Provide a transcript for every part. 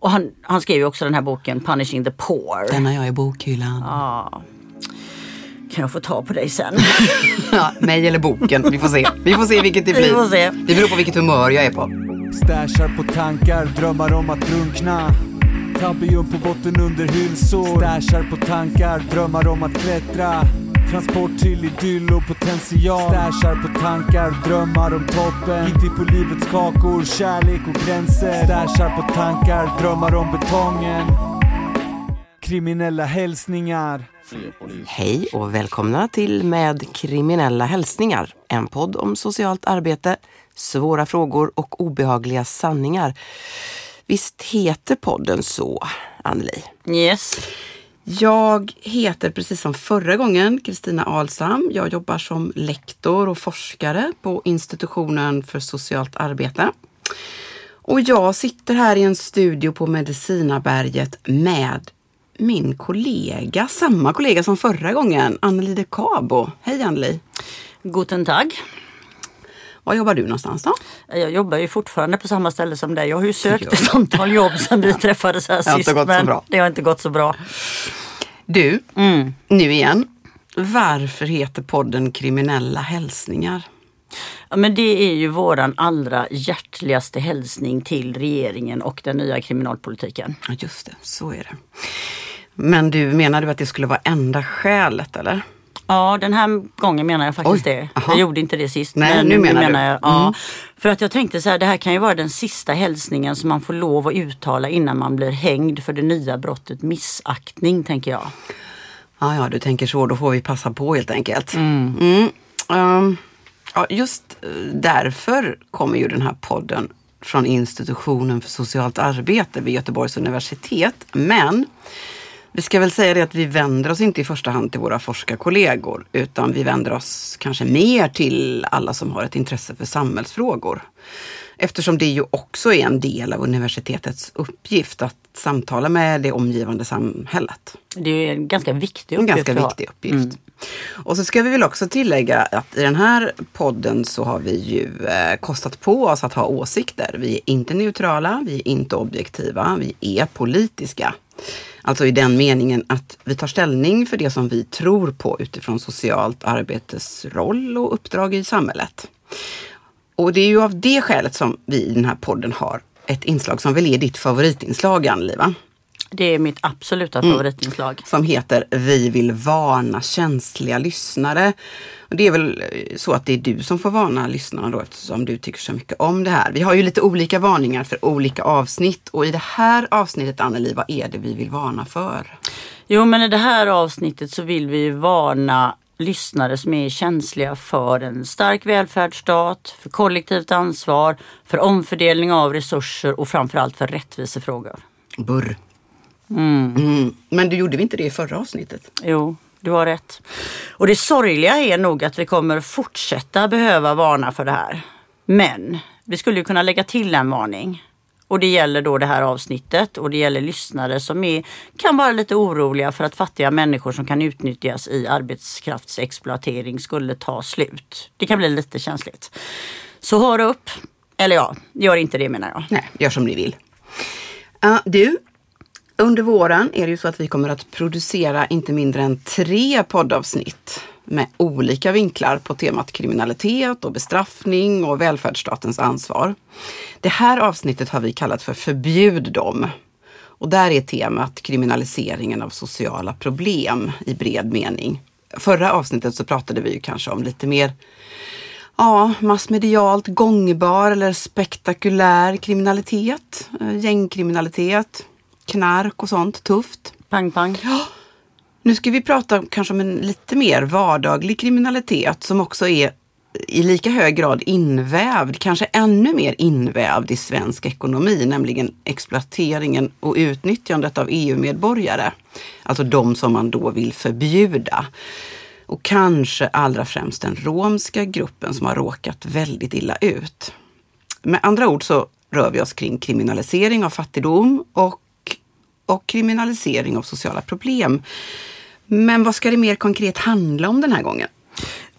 Och han, han skrev ju också den här boken Punishing the Poor. Den har jag i bokhyllan. Ja. Kan jag få ta på dig sen? Ja, mig eller boken. Vi får se. Vi får se vilket det Vi blir. får se. Det beror på vilket humör jag är på. Stashar på tankar, drömmar om att drunkna Tabium på botten under hylsor Stashar på tankar, drömmar om att klättra Transport till idyll och potential Stashar på tankar, drömmar om toppen Gitti på livets kakor, kärlek och gränser Stashar på tankar, drömmar om betongen Kriminella hälsningar Hej och välkomna till Med kriminella hälsningar. En podd om socialt arbete, svåra frågor och obehagliga sanningar. Visst heter podden så, Anneli? Yes. Jag heter precis som förra gången Kristina Alstam. Jag jobbar som lektor och forskare på institutionen för socialt arbete. Och jag sitter här i en studio på Medicinaberget med min kollega, samma kollega som förra gången, Anneli de Cabo. Hej Anneli! Guten Tag. Var jobbar du någonstans då? Jag jobbar ju fortfarande på samma ställe som dig. Jag har ju sökt ett antal jobb sedan vi träffades här har inte sist. gått så men bra. det har inte gått så bra. Du, Mm. nu igen. Varför heter podden Kriminella hälsningar? Ja, men det är ju våran allra hjärtligaste hälsning till regeringen och den nya kriminalpolitiken. Ja, just det, så är det. Men du, menar du att det skulle vara enda skälet eller? Ja, den här gången menar jag faktiskt Oj, det. aha. Jag gjorde inte det sist. Nej, men nu menar du. jag. Ja, Mm. För att jag tänkte så här, det här kan ju vara den sista hälsningen som man får lov att uttala innan man blir hängd för det nya brottet missaktning, tänker jag. Ja, ja, du tänker så. Då får vi passa på helt enkelt. Mm. Ehm, ja, just eh, därför kommer ju den här podden från institutionen för socialt arbete vid Göteborgs universitet. Men vi ska väl säga det att vi vänder oss inte i första hand till våra forskarkollegor utan vi vänder oss kanske mer till alla som har ett intresse för samhällsfrågor. Eftersom det ju också är en del av universitetets uppgift att samtala med det omgivande samhället. Det är en ganska viktig En uppgift ganska att ha. viktig uppgift. Och så ska vi väl också tillägga att i den här podden så har vi ju eh, kostat på oss att ha åsikter. Vi är inte neutrala, vi är inte objektiva, vi är politiska. Alltså i den meningen att vi tar ställning för det som vi tror på utifrån socialt arbetes roll och uppdrag i samhället. Och det är ju av det skälet som vi i den här podden har ett inslag som väl är ditt favoritinslag, Anneli, va? Det är mitt absoluta Mm. favoritinslag. som heter Vi vill varna känsliga lyssnare. Och det är väl eh, så att det är du som får varna lyssnarna då eftersom du tycker så mycket om det här. Vi har ju lite olika varningar för olika avsnitt och i det här avsnittet Anneli, vad är det vi vill varna för? Jo, men i det här avsnittet så vill vi varna lyssnare som är känsliga för en stark välfärdsstat, för kollektivt ansvar, för omfördelning av resurser och framförallt för rättvisefrågor. Burr. Mm. Men du gjorde vi inte det i förra avsnittet? Jo, du har rätt. Och det sorgliga är nog att vi kommer fortsätta behöva varna för det här. Men vi skulle ju kunna lägga till en varning. Och det gäller då det här avsnittet och det gäller lyssnare som är, kan vara lite oroliga för att fattiga människor som kan utnyttjas i arbetskraftsexploatering skulle ta slut. Det kan bli lite känsligt. Så hör upp. Eller ja, gör inte det menar jag. Nej, gör som ni vill. Ja, du, under våren är det ju så att vi kommer att producera inte mindre än tre poddavsnitt med olika vinklar på temat kriminalitet och bestraffning och välfärdsstatens ansvar. Det här avsnittet har vi kallat för Förbjud dem. Och där är temat kriminaliseringen av sociala problem i bred mening. Förra avsnittet så pratade vi ju kanske om lite mer ja, massmedialt gångbar eller spektakulär kriminalitet, eh, gängkriminalitet, knark och sånt, tufft. Pang pang. Nu ska vi prata kanske om en lite mer vardaglig kriminalitet som också är i lika hög grad invävd, kanske ännu mer invävd i svensk ekonomi, nämligen exploateringen och utnyttjandet av EU-medborgare. Alltså de som man då vill förbjuda. Och kanske allra främst den romska gruppen som har råkat väldigt illa ut. Med andra ord så rör vi oss kring kriminalisering av fattigdom och, och kriminalisering av sociala problem. Men vad ska det mer konkret handla om den här gången?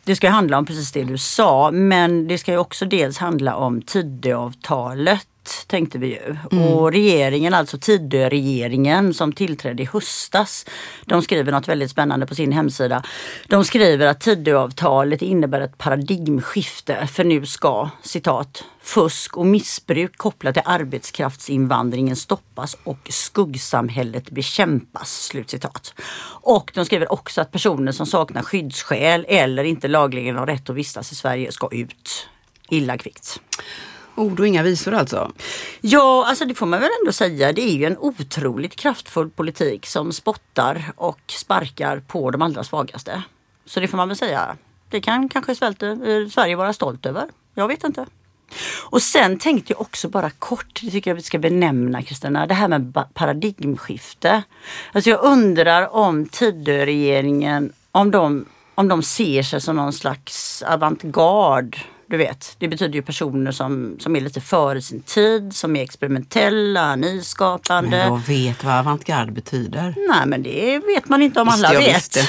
Det ska handla om precis det du sa, men det ska ju också dels handla om Tidöavtalet tänkte vi ju. Och regeringen, alltså Tidöregeringen som tillträdde i höstas, de skriver något väldigt spännande på sin hemsida. De skriver att Tidöavtalet innebär ett paradigmskifte för nu ska, citat, fusk och missbruk kopplat till arbetskraftsinvandringen stoppas och skuggsamhället bekämpas. Slutcitat. Och de skriver också att personer som saknar skyddsskäl eller inte lagligen har rätt att vistas i Sverige ska ut. Illa kvickt. Ord och inga visor alltså. Ja, alltså det får man väl ändå säga. Det är ju en otroligt kraftfull politik som spottar och sparkar på de allra svagaste. Så det får man väl säga. Det kan kanske Svälte, eh, Sverige vara stolt över. Jag vet inte. Och sen tänkte jag också bara kort, det tycker jag vi ska benämna Kristina, det här med paradigmskifte. Alltså jag undrar om Tidöregeringen, om de, om de ser sig som någon slags avantgarde du vet, det betyder ju personer som, som är lite före sin tid, som är experimentella, nyskapande. Men jag vet vad avantgarde betyder. Nej men det vet man inte om Visste alla vet. visste.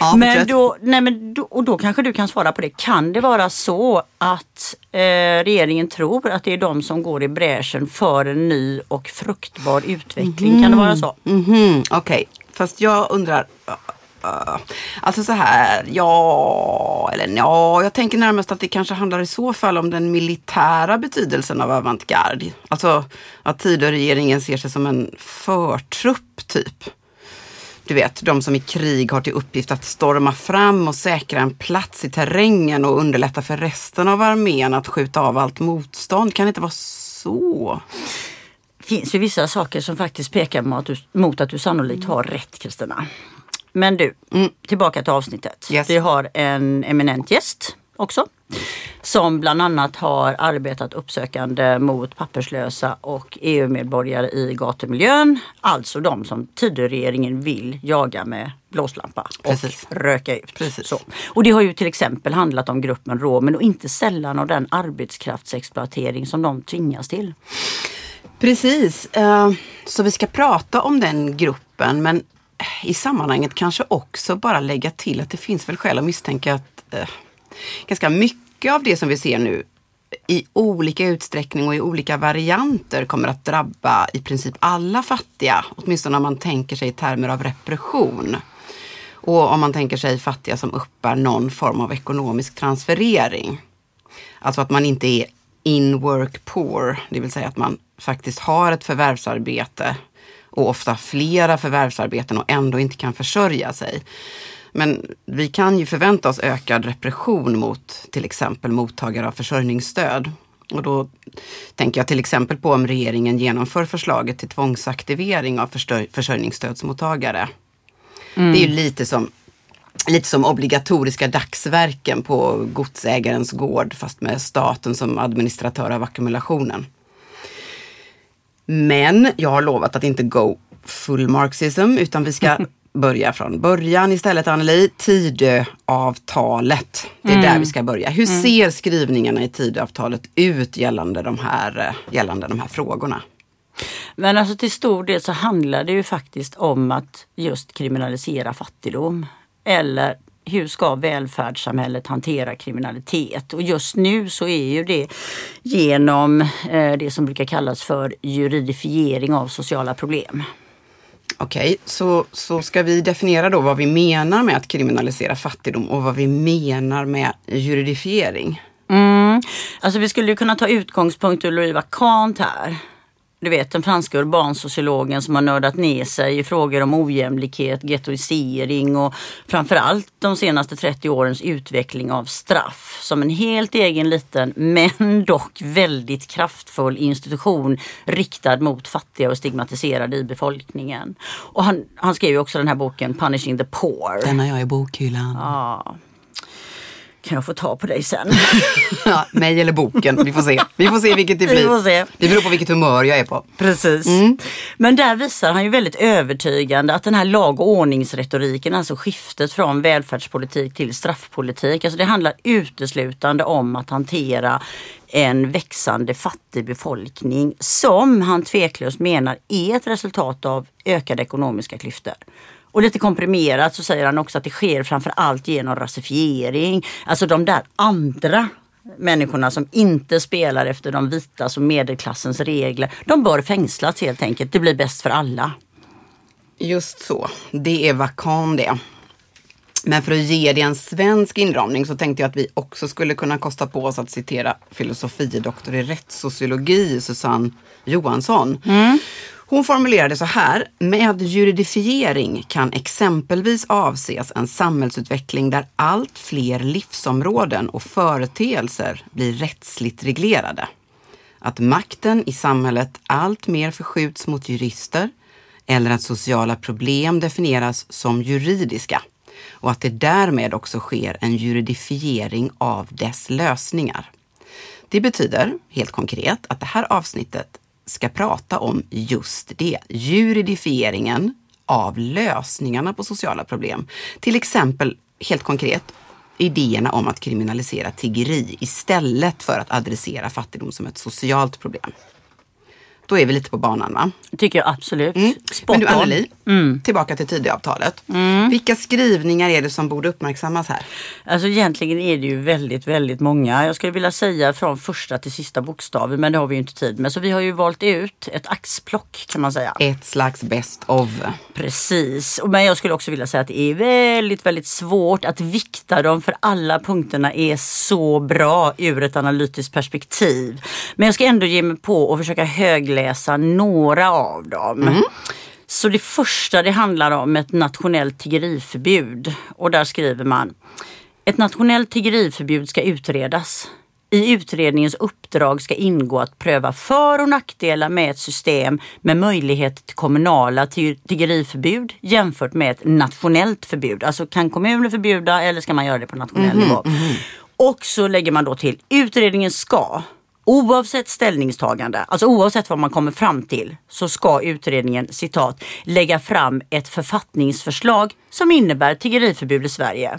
Ja, men då, nej men då, och då kanske du kan svara på det. Kan det vara så att eh, regeringen tror att det är de som går i bräschen för en ny och fruktbar utveckling? Kan det vara så? Mhm, Okej, fast jag undrar. Eh, alltså så här, ja, eller ja, jag tänker närmast att det kanske handlar i så fall om den militära betydelsen av avantgarde. Alltså att Tidöregeringen ser sig som en förtrupp typ. Du vet, de som i krig har till uppgift att storma fram och säkra en plats i terrängen och underlätta för resten av armén att skjuta av allt motstånd. Kan det inte vara så? Det finns ju vissa saker som faktiskt pekar mot att du, mot att du sannolikt har rätt Kristina. Men du, tillbaka till avsnittet. Yes. Vi har en eminent gäst också. Som bland annat har arbetat uppsökande mot papperslösa och EU-medborgare i gatumiljön. Alltså de som Tidöregeringen vill jaga med blåslampa och Precis. röka ut. Precis. Så. Och det har ju till exempel handlat om gruppen romer och inte sällan om den arbetskraftsexploatering som de tvingas till. Precis, eh, så vi ska prata om den gruppen men i sammanhanget kanske också bara lägga till att det finns väl skäl att misstänka att eh, ganska mycket av det som vi ser nu i olika utsträckning och i olika varianter kommer att drabba i princip alla fattiga. Åtminstone om man tänker sig i termer av repression. Och om man tänker sig fattiga som uppbär någon form av ekonomisk transferering. Alltså att man inte är in work poor, det vill säga att man faktiskt har ett förvärvsarbete och ofta flera förvärvsarbeten och ändå inte kan försörja sig. Men vi kan ju förvänta oss ökad repression mot till exempel mottagare av försörjningsstöd. Och då tänker jag till exempel på om regeringen genomför förslaget till tvångsaktivering av försörjningsstödsmottagare. Det är ju lite som Lite som obligatoriska dagsverken på godsägarens gård fast med staten som administratör av ackumulationen. Men jag har lovat att inte go full marxism utan vi ska börja från början istället Anneli. Tidöavtalet. Det är där vi ska börja. Hur ser skrivningarna i Tidöavtalet ut gällande de här, gällande de här frågorna? Men alltså till stor del så handlar det ju faktiskt om att just kriminalisera fattigdom. Eller hur ska välfärdssamhället hantera kriminalitet? Och just nu så är ju det genom eh, det som brukar kallas för juridifiering av sociala problem. Okej, så, så ska vi definiera då vad vi menar med att kriminalisera fattigdom och vad vi menar med juridifiering. Mm. Alltså vi skulle ju kunna ta utgångspunkt ur Louis Kant här. Du vet den franska urbansociologen som har nördat ner sig i frågor om ojämlikhet, gettoisering och framförallt de senaste 30 årens utveckling av straff som en helt egen liten men dock väldigt kraftfull institution riktad mot fattiga och stigmatiserade i befolkningen. Och han, han skrev ju också den här boken Punishing the Poor. Den har jag i bokhyllan. Ja. Kan jag få ta på dig sen? Ja, mig eller boken, vi får se. Vi får se vilket det Vi blir. får se. Det beror på vilket humör jag är på. Precis. Men där visar han ju väldigt övertygande att den här lag och ordningsretoriken, alltså skiftet från välfärdspolitik till straffpolitik, alltså det handlar uteslutande om att hantera en växande fattig befolkning som han tveklöst menar är ett resultat av ökade ekonomiska klyftor. Och lite komprimerat så säger han också att det sker framför allt genom rasifiering. Alltså de där andra människorna som inte spelar efter de vitas och medelklassens regler, de bör fängslas helt enkelt. Det blir bäst för alla. Just så. Det är Vakan det. Men för att ge det en svensk inramning så tänkte jag att vi också skulle kunna kosta på oss att citera filosofidoktor i rättssociologi Susanne Johansson. Hon formulerade så här. Med juridifiering kan exempelvis avses en samhällsutveckling där allt fler livsområden och företeelser blir rättsligt reglerade. Att makten i samhället allt mer förskjuts mot jurister eller att sociala problem definieras som juridiska och att det därmed också sker en juridifiering av dess lösningar. Det betyder helt konkret att det här avsnittet ska prata om just det, juridifieringen av lösningarna på sociala problem. Till exempel, helt konkret, idéerna om att kriminalisera tiggeri istället för att adressera fattigdom som ett socialt problem. Då är vi lite på banan va? tycker jag absolut. Mm. Spot Men du. Anneli, tillbaka till Tidöavtalet. Vilka skrivningar är det som borde uppmärksammas här? Alltså egentligen är det ju väldigt, väldigt många. Jag skulle vilja säga från första till sista bokstaven men det har vi ju inte tid med. Så vi har ju valt ut ett axplock kan man säga. Ett slags best of. Precis. Och Men jag skulle också vilja säga att det är väldigt, väldigt svårt att vikta dem för alla punkterna är så bra ur ett analytiskt perspektiv. Men jag ska ändå ge mig på att försöka högläsa några av dem. Så det första det handlar om ett nationellt tiggeriförbud och där skriver man ett nationellt tiggeriförbud ska utredas. I utredningens uppdrag ska ingå att pröva för och nackdelar med ett system med möjlighet till kommunala tiggeriförbud jämfört med ett nationellt förbud. Alltså kan kommuner förbjuda eller ska man göra det på nationell nivå? Och så lägger man då till utredningen ska Oavsett ställningstagande, alltså oavsett vad man kommer fram till, så ska utredningen citat lägga fram ett författningsförslag som innebär tiggeriförbud i Sverige.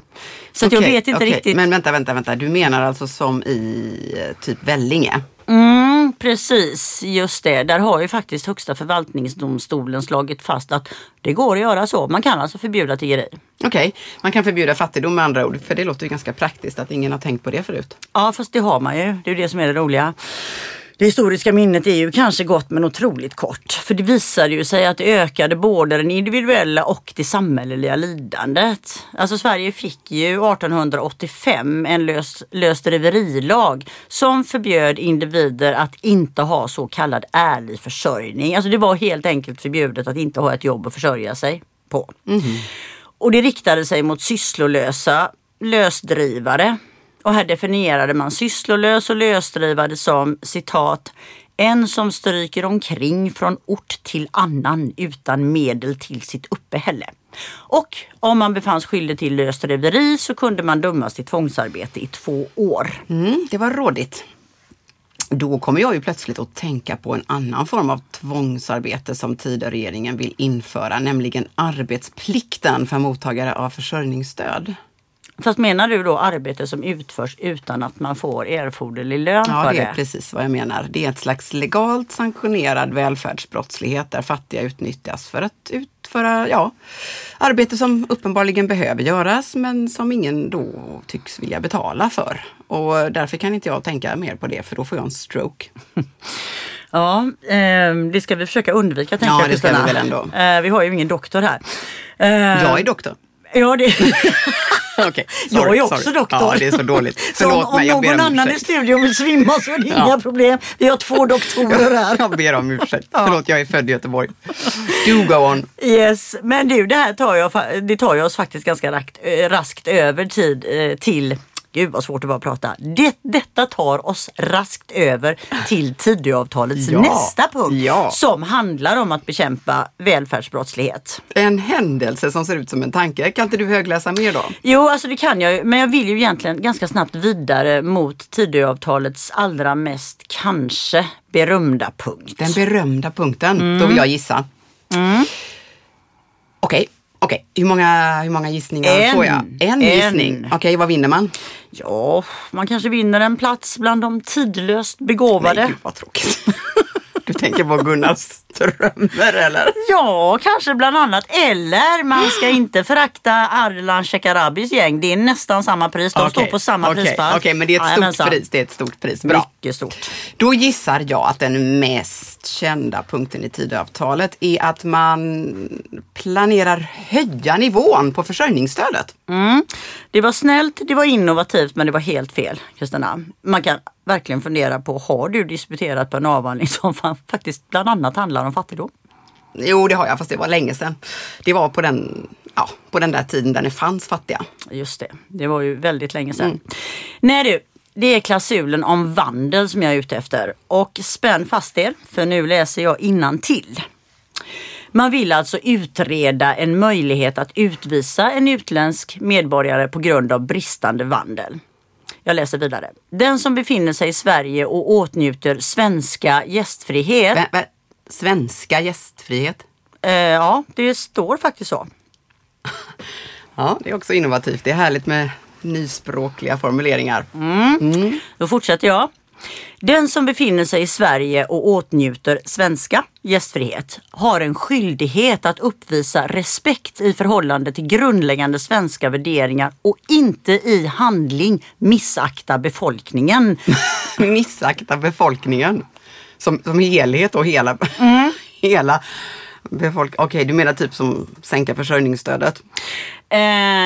Så att jag vet inte okej. riktigt. Men vänta, vänta, vänta. Du menar alltså som i eh, typ Vellinge? Mm, precis, just det. Där har ju faktiskt Högsta förvaltningsdomstolen slagit fast att det går att göra så. Man kan alltså förbjuda tiggeri. Okej, man kan förbjuda fattigdom med andra ord. För det låter ju ganska praktiskt att ingen har tänkt på det förut. Ja, fast det har man ju. Det är ju det som är det roliga. Det historiska minnet är ju kanske gott men otroligt kort. För det visade ju sig att det ökade både det individuella och det samhälleliga lidandet. Alltså Sverige fick ju 1885 en lös, lösdriverilag som förbjöd individer att inte ha så kallad ärlig försörjning. Alltså det var helt enkelt förbjudet att inte ha ett jobb att försörja sig på. Och det riktade sig mot sysslolösa lösdrivare. Och här definierade man sysslolös och lösdrivare som citat en som stryker omkring från ort till annan utan medel till sitt uppehälle. Och om man befanns skyldig till lösdriveri så kunde man dömas till tvångsarbete i två år. Mm, det var rådigt. Då kommer jag ju plötsligt att tänka på en annan form av tvångsarbete som Tidöregeringen vill införa, nämligen arbetsplikten för mottagare av försörjningsstöd. Fast menar du då arbete som utförs utan att man får erforderlig lön Ja, för det det? är precis vad jag menar. Det är ett slags legalt sanktionerad välfärdsbrottslighet där fattiga utnyttjas för att utföra ja, arbete som uppenbarligen behöver göras men som ingen då tycks vilja betala för. Och därför kan inte jag tänka mer på det för då får jag en stroke. Ja, eh, det ska vi försöka undvika tänker Ja, jag det ska vi Kristina. väl ändå. Eh, vi har ju ingen doktor här. Eh, Jag är doktor. Ja, det... Jag sorry, är också sorry. doktor. Ja, det är så dåligt. Så Förlåt om, om mig, jag ber någon om annan i studion vill svimma så är det Ja. inga problem. Vi har två doktorer här. Jag ber om ursäkt. Förlåt, jag är född i Göteborg. Do go on. Yes, men du det här tar, jag, det tar jag oss faktiskt ganska rakt, eh, raskt över tid eh, till Gud vad svårt det var att prata. Det, detta tar oss raskt över till Tidöavtalets Ja, nästa punkt ja. som handlar om att bekämpa välfärdsbrottslighet. En händelse som ser ut som en tanke. Kan inte du högläsa mer då? Jo, alltså det kan jag men jag vill ju egentligen ganska snabbt vidare mot Tidöavtalets allra mest kanske berömda punkt. Den berömda punkten. Mm. Då vill jag gissa. Okej, okej. Hur, många, hur många gissningar En. får jag? En, En. gissning. Okej, vad vinner man? Ja, man kanske vinner en plats bland de tidlöst begåvade. Nej, gud vad tråkigt. Tänker på Gunnar Strömmer eller? Ja, kanske bland annat. Eller man ska inte förakta Ardalan Shekarabis gäng. Det är nästan samma pris. De står på samma Okej, prispall. Okej, men det är ett Jajamensan. stort pris. Det är ett stort pris. Bra. Mycket stort. Då gissar jag att den mest kända punkten i Tidöavtalet är att man planerar höja nivån på försörjningsstödet. Mm. Det var snällt, det var innovativt men det var helt fel Kristina. Man kan verkligen fundera på, har du disputerat på en avhandling som fa- faktiskt bland annat handlar om fattigdom? Jo, det har jag, fast det var länge sedan. Det var på den, ja, på den där tiden där det fanns fattiga. Just det, det var ju väldigt länge sedan. Nej du, det är klausulen om vandel som jag är ute efter. Och spänn fast er, för nu läser jag till. Man vill alltså utreda en möjlighet att utvisa en utländsk medborgare på grund av bristande vandel. Jag läser vidare. Den som befinner sig i Sverige och åtnjuter svenska gästfrihet. Vä- vä- Svenska gästfrihet. Eh, ja, det står faktiskt så. Ja, det är också innovativt. Det är härligt med nyspråkliga formuleringar. Då fortsätter jag. Den som befinner sig i Sverige och åtnjuter svenska gästfrihet har en skyldighet att uppvisa respekt i förhållande till grundläggande svenska värderingar och inte i handling missakta befolkningen. Missakta befolkningen. Som, som helhet och hela, hela Okej, du menar typ som sänka försörjningsstödet? Eh,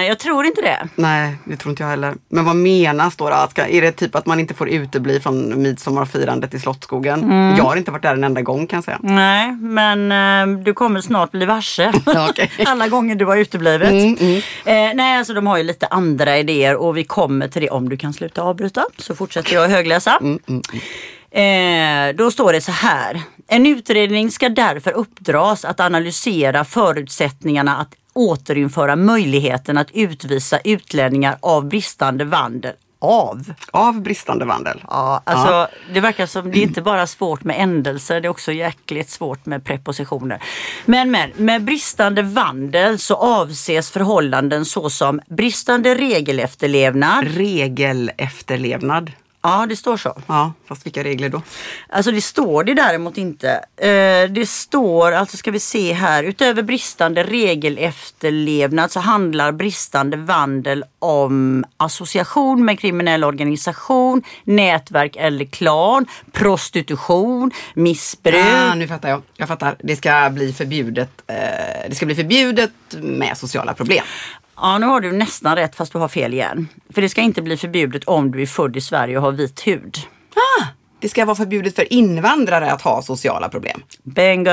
jag tror inte det. Nej, det tror inte jag heller. Men vad menas då? då? Ska- är det typ att man inte får utebli från midsommarfirandet i Slottsskogen? Jag har inte varit där en enda gång kan jag säga. Nej, men eh, du kommer snart bli varse alla gånger du har uteblivit. Mm, mm. Eh, nej, alltså de har ju lite andra idéer och vi kommer till det om du kan sluta avbryta. Så fortsätter jag högläsa. Eh, då står det så här. En utredning ska därför uppdras att analysera förutsättningarna att återinföra möjligheten att utvisa utlänningar av bristande vandel. Av? Av bristande vandel. Ja, alltså det verkar som det är inte bara svårt med ändelser, det är också jäkligt svårt med prepositioner. Men, men med bristande vandel så avses förhållanden såsom bristande regelefterlevnad. Regelefterlevnad. Ja, det står så. Ja, fast vilka regler då? Alltså det står det däremot inte. Eh, det står, alltså ska vi se här, utöver bristande regelefterlevnad så handlar bristande vandel om association med kriminell organisation, nätverk eller klan, prostitution, missbruk. Ah, nu fattar jag. Jag fattar. Det ska bli förbjudet. Eh, det ska bli förbjudet med sociala problem. Ja, nu har du nästan rätt fast du har fel igen. För det ska inte bli förbjudet om du är född i Sverige och har vit hud. Ah, det ska vara förbjudet för invandrare att ha sociala problem. Bingo!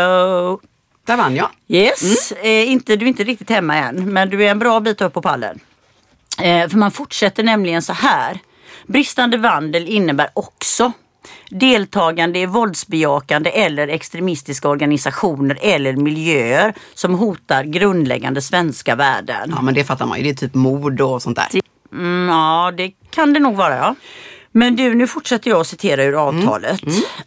Där vann jag. Yes, eh, inte, du är inte riktigt hemma än men du är en bra bit upp på pallen. Eh, för man fortsätter nämligen så här. Bristande vandel innebär också deltagande i våldsbejakande eller extremistiska organisationer eller miljöer som hotar grundläggande svenska värden. Ja, men det fattar man ju. Det är typ mord och sånt där. Mm, ja, det kan det nog vara ja. Men du, nu fortsätter jag att citera ur avtalet.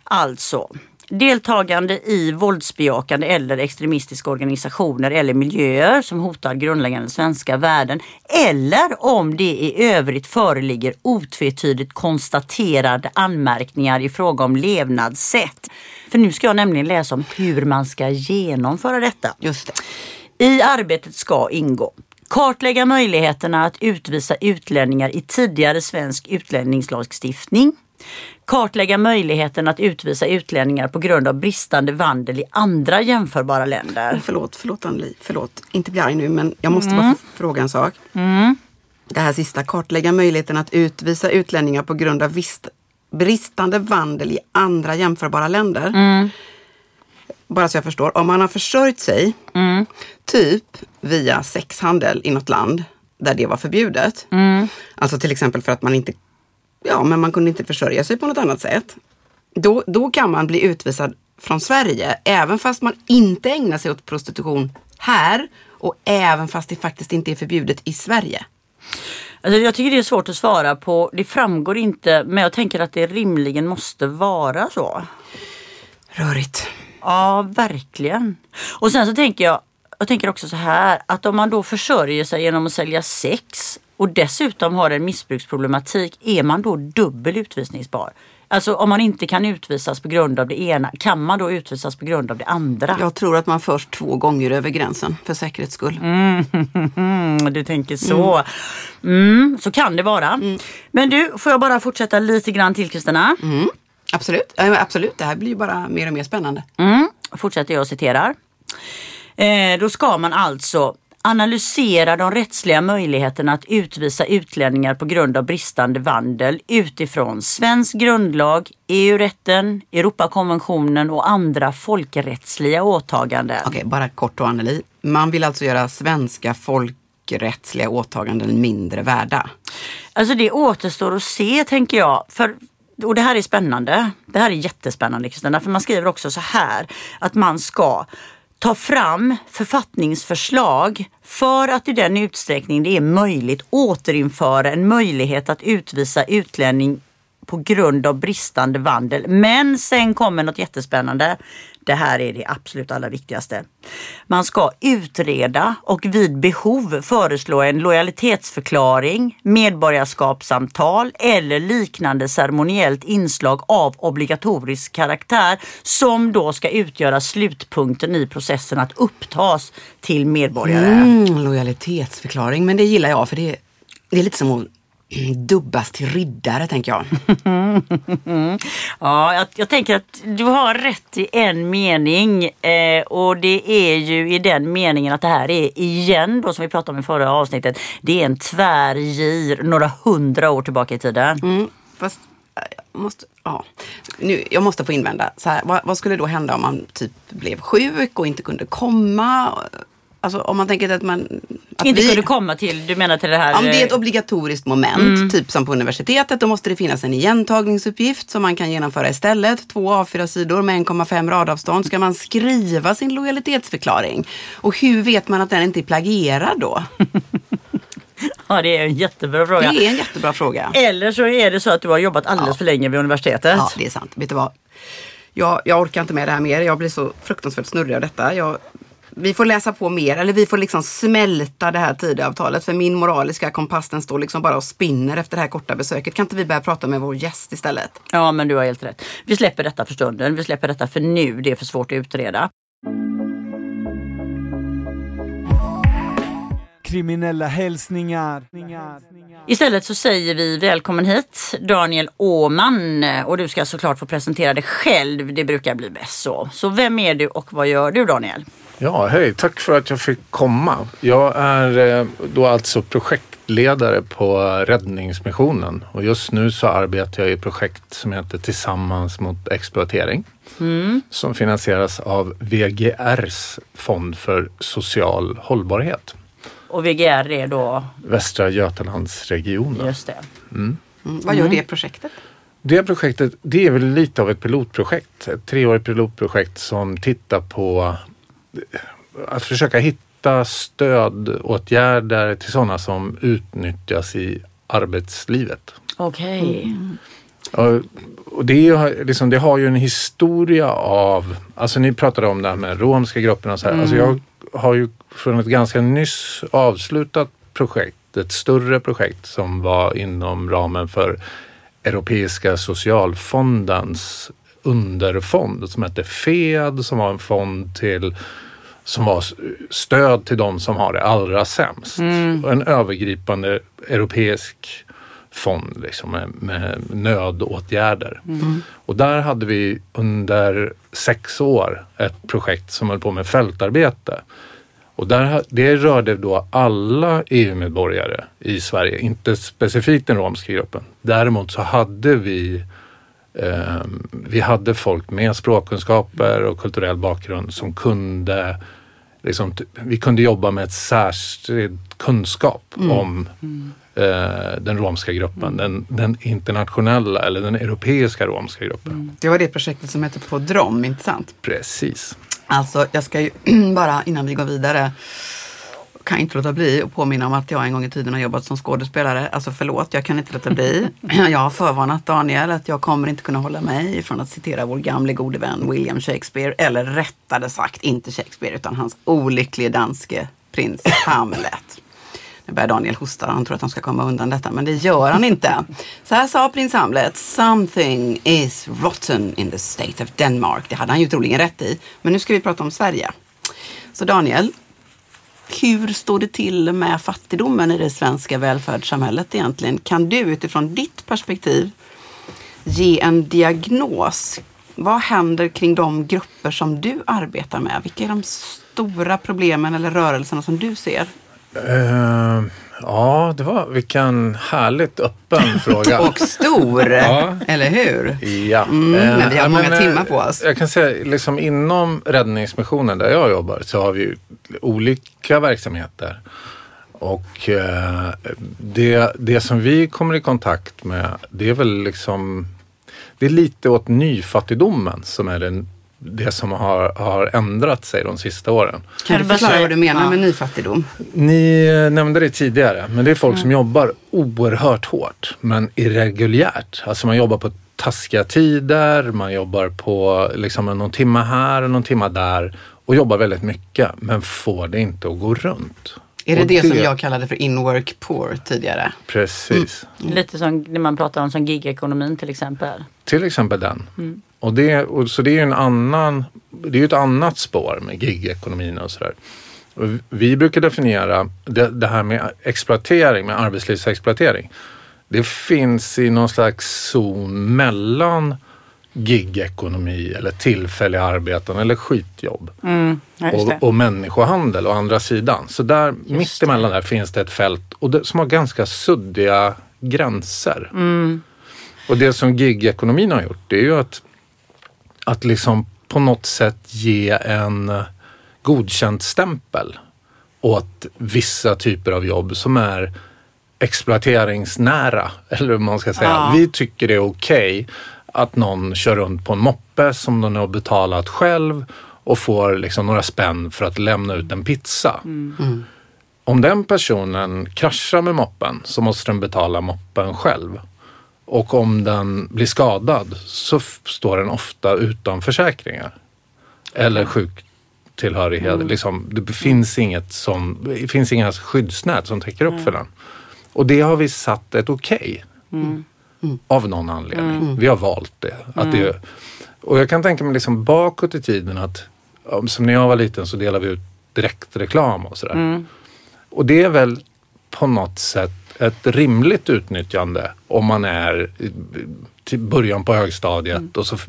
Alltså, deltagande i våldsbejakande eller extremistiska organisationer eller miljöer som hotar grundläggande svenska värden eller om det i övrigt föreligger otvetydigt konstaterade anmärkningar i fråga om levnadssätt. För nu ska jag nämligen läsa om hur man ska genomföra detta. Just det. I arbetet ska ingå kartlägga möjligheterna att utvisa utlänningar i tidigare svensk utlänningslagstiftning. Kartlägga möjligheten att utvisa utlänningar på grund av bristande vandel i andra jämförbara länder. Förlåt, förlåt Anneli. Förlåt. Inte bli arg nu, men jag måste bara f- fråga en sak. Det här sista, kartlägga möjligheten att utvisa utlänningar på grund av vist, bristande vandel i andra jämförbara länder. Bara så jag förstår. Om man har försörjt sig, typ via sexhandel i något land där det var förbjudet. Alltså till exempel för att man inte ja, men man kunde inte försörja sig på något annat sätt. Då, då kan man bli utvisad från Sverige även fast man inte ägnar sig åt prostitution här och även fast det faktiskt inte är förbjudet i Sverige. Alltså jag tycker det är svårt att svara på. Det framgår inte men jag tänker att det rimligen måste vara så. Rörigt. Ja, verkligen. Och sen så tänker jag, jag tänker också så här att om man då försörjer sig genom att sälja sex och dessutom har en missbruksproblematik, är man då dubbel utvisningsbar? Alltså om man inte kan utvisas på grund av det ena, kan man då utvisas på grund av det andra? Jag tror att man först två gånger över gränsen för säkerhets skull. Mm, du tänker så. Mm, så kan det vara. Men du, får jag bara fortsätta lite grann till Kristina? Mm. Absolut. Ja, absolut, det här blir ju bara mer och mer spännande. Mm, fortsätter jag och citerar. Eh, då ska man alltså analysera de rättsliga möjligheterna att utvisa utlänningar på grund av bristande vandel utifrån svensk grundlag, EU-rätten, Europakonventionen och andra folkrättsliga åtaganden. Okej, bara kort och Anneli. Man vill alltså göra svenska folkrättsliga åtaganden mindre värda. Alltså det återstår att se tänker jag. För, och det här är spännande. Det här är jättespännande Kristina. För man skriver också så här att man ska ta fram författningsförslag för att i den utsträckning det är möjligt återinföra en möjlighet att utvisa utlänning på grund av bristande vandel. Men sen kommer något jättespännande. Det här är det absolut allra viktigaste. Man ska utreda och vid behov föreslå en lojalitetsförklaring, medborgarskapssamtal eller liknande ceremoniellt inslag av obligatorisk karaktär som då ska utgöra slutpunkten i processen att upptas till medborgare. Mm, lojalitetsförklaring, men det gillar jag för det, det är lite som att dubbas till riddare tänker jag. Ja, jag, jag tänker att du har rätt i en mening eh, och det är ju i den meningen att det här är igen då som vi pratade om i förra avsnittet. Det är en tvärgir några hundra år tillbaka i tiden. Mm, fast eh, jag måste, ja. nu, jag måste få invända. Så här, vad, vad skulle då hända om man typ blev sjuk och inte kunde komma? Alltså om man tänker att man... Att Inte vi- kunde komma till, du menar till det här... Om det är ett eh, obligatoriskt moment, typ som på universitetet, då måste det finnas en igentagningsuppgift som man kan genomföra istället. Två A4-sidor med 1,5 radavstånd. Ska man skriva sin lojalitetsförklaring? Och hur vet man att den inte är plagierad då? Ja, det är en jättebra fråga. Det är en jättebra fråga. Eller så är det så att du har jobbat alldeles för länge vid universitetet. Ja, det är sant. Vet du vad? Jag, jag orkar inte med det här mer. Jag blir så fruktansvärt snurrig av detta. Jag, vi får läsa på mer, eller vi får liksom smälta det här Tidöavtalet. För min moraliska kompass den står liksom bara och spinner efter det här korta besöket. Kan inte vi börja prata med vår gäst istället? Ja, men du har helt rätt. Vi släpper detta för stunden. Vi släpper detta för nu. Det är för svårt att utreda. Kriminella hälsningar. Istället så säger vi välkommen hit Daniel Åman och du ska såklart få presentera dig själv. Det brukar bli bäst så. Så vem är du och vad gör du Daniel? Ja, hej. Tack för att jag fick komma. Jag är eh, då alltså projektledare på Räddningsmissionen och just nu så arbetar jag i ett projekt som heter Tillsammans mot exploatering. Som finansieras av VGRs fond för social hållbarhet. Och VGR är då, Västra Götalandsregionen. just det. Mm, vad gör det projektet? Det projektet, det är väl lite av ett pilotprojekt. Ett treårigt pilotprojekt som tittar på att försöka hitta stödåtgärder till sådana som utnyttjas i arbetslivet. Okej. Och, och det, har- liksom, det har ju en historia av, alltså ni pratade om det här med romska grupperna och så här. Alltså jag har ju från ett ganska nyss avslutat projekt, ett större projekt som var inom ramen för Europeiska socialfondens underfond som hette FED som var en fond till som var stöd till de som har det allra sämst. Och en övergripande europeisk fond liksom, med, med nödåtgärder. Och där hade vi under sex år ett projekt som höll på med fältarbete. Och där, det rörde då alla EU-medborgare i Sverige, inte specifikt den romska gruppen. Däremot så hade vi vi hade folk med språkkunskaper och kulturell bakgrund som kunde liksom, vi kunde jobba med ett särskild kunskap om eh, den romska gruppen, den, den internationella eller den europeiska romska gruppen. Det var det projektet som hette På Drom, inte sant? Precis. Alltså, jag ska ju bara innan vi går vidare kan inte låta bli att påminna om att jag en gång i tiden har jobbat som skådespelare. Alltså förlåt, jag kan inte låta bli. Jag har förvarnat Daniel att jag kommer inte kunna hålla mig från att citera vår gamle gode vän William Shakespeare. Eller rättare sagt inte Shakespeare utan hans olycklige danske prins Hamlet. Nu börjar Daniel hosta, han tror att han ska komma undan detta, men det gör han inte. Så här sa prins Hamlet, something is rotten in the state of Denmark. Det hade han ju troligen rätt i. Men nu ska vi prata om Sverige. Så Daniel, hur står det till med fattigdomen i det svenska välfärdssamhället egentligen? Kan du utifrån ditt perspektiv ge en diagnos? Vad händer kring de grupper som du arbetar med? Vilka är de stora problemen eller rörelserna som du ser? Uh, ja, det var vilken härligt öppen fråga. Och stor, Ja. eller hur? Ja. Mm, men vi har Eh, många men, eh, timmar på oss. Jag kan säga liksom inom räddningsmissionen där jag jobbar så har vi olika verksamheter. Och eh, det, det som vi kommer i kontakt med det är väl liksom det är lite åt nyfattigdomen som är den, det som har, har ändrat sig de sista åren. Kan du förklara vad du menar Ja. med nyfattigdom? Ni nämnde det tidigare, men det är folk som jobbar oerhört hårt, men irreguljärt. Alltså man jobbar på taskiga tider, man jobbar på liksom någon timma här och någon timma där och jobbar väldigt mycket, men får det inte att gå runt. Är det Och det, som jag kallade för in-work poor tidigare? Precis. Lite som det man pratar om som gigekonomin till exempel. Till exempel den. Och det, och, så det är ju en annan, det är ett annat spår med gigekonomin och sådär. Vi brukar definiera det, det här med exploatering, med arbetslivsexploatering. Det finns i någon slags zon mellan gigekonomi eller tillfälliga arbeten eller skitjobb Mm, och, och människohandel å andra sidan. Så där mittemellan där finns det ett fält och det, som har ganska suddiga gränser. Mm. Och det som gigekonomin har gjort det är ju att, att liksom på något sätt ge en eh, godkänd stämpel åt vissa typer av jobb som är exploateringsnära. Eller vad man ska säga. Ja. Vi tycker det är okej att någon kör runt på en moppe som de har betalat själv och får liksom några spänn för att lämna ut en pizza. Om den personen kraschar med moppen så måste den betala moppen själv. Och om den blir skadad så står den ofta utan försäkringar. Eller sjuktillhörighet. Liksom, det finns inget som, det finns inga skyddsnät som täcker upp för den. Och det har vi satt ett okej. Av någon anledning. Vi har valt det. Att det. Och jag kan tänka mig liksom bakåt i tiden att som när jag var liten så delade vi ut direktreklam och sådär. Och det är väl på något sätt ett rimligt utnyttjande om man är till början på högstadiet och så f-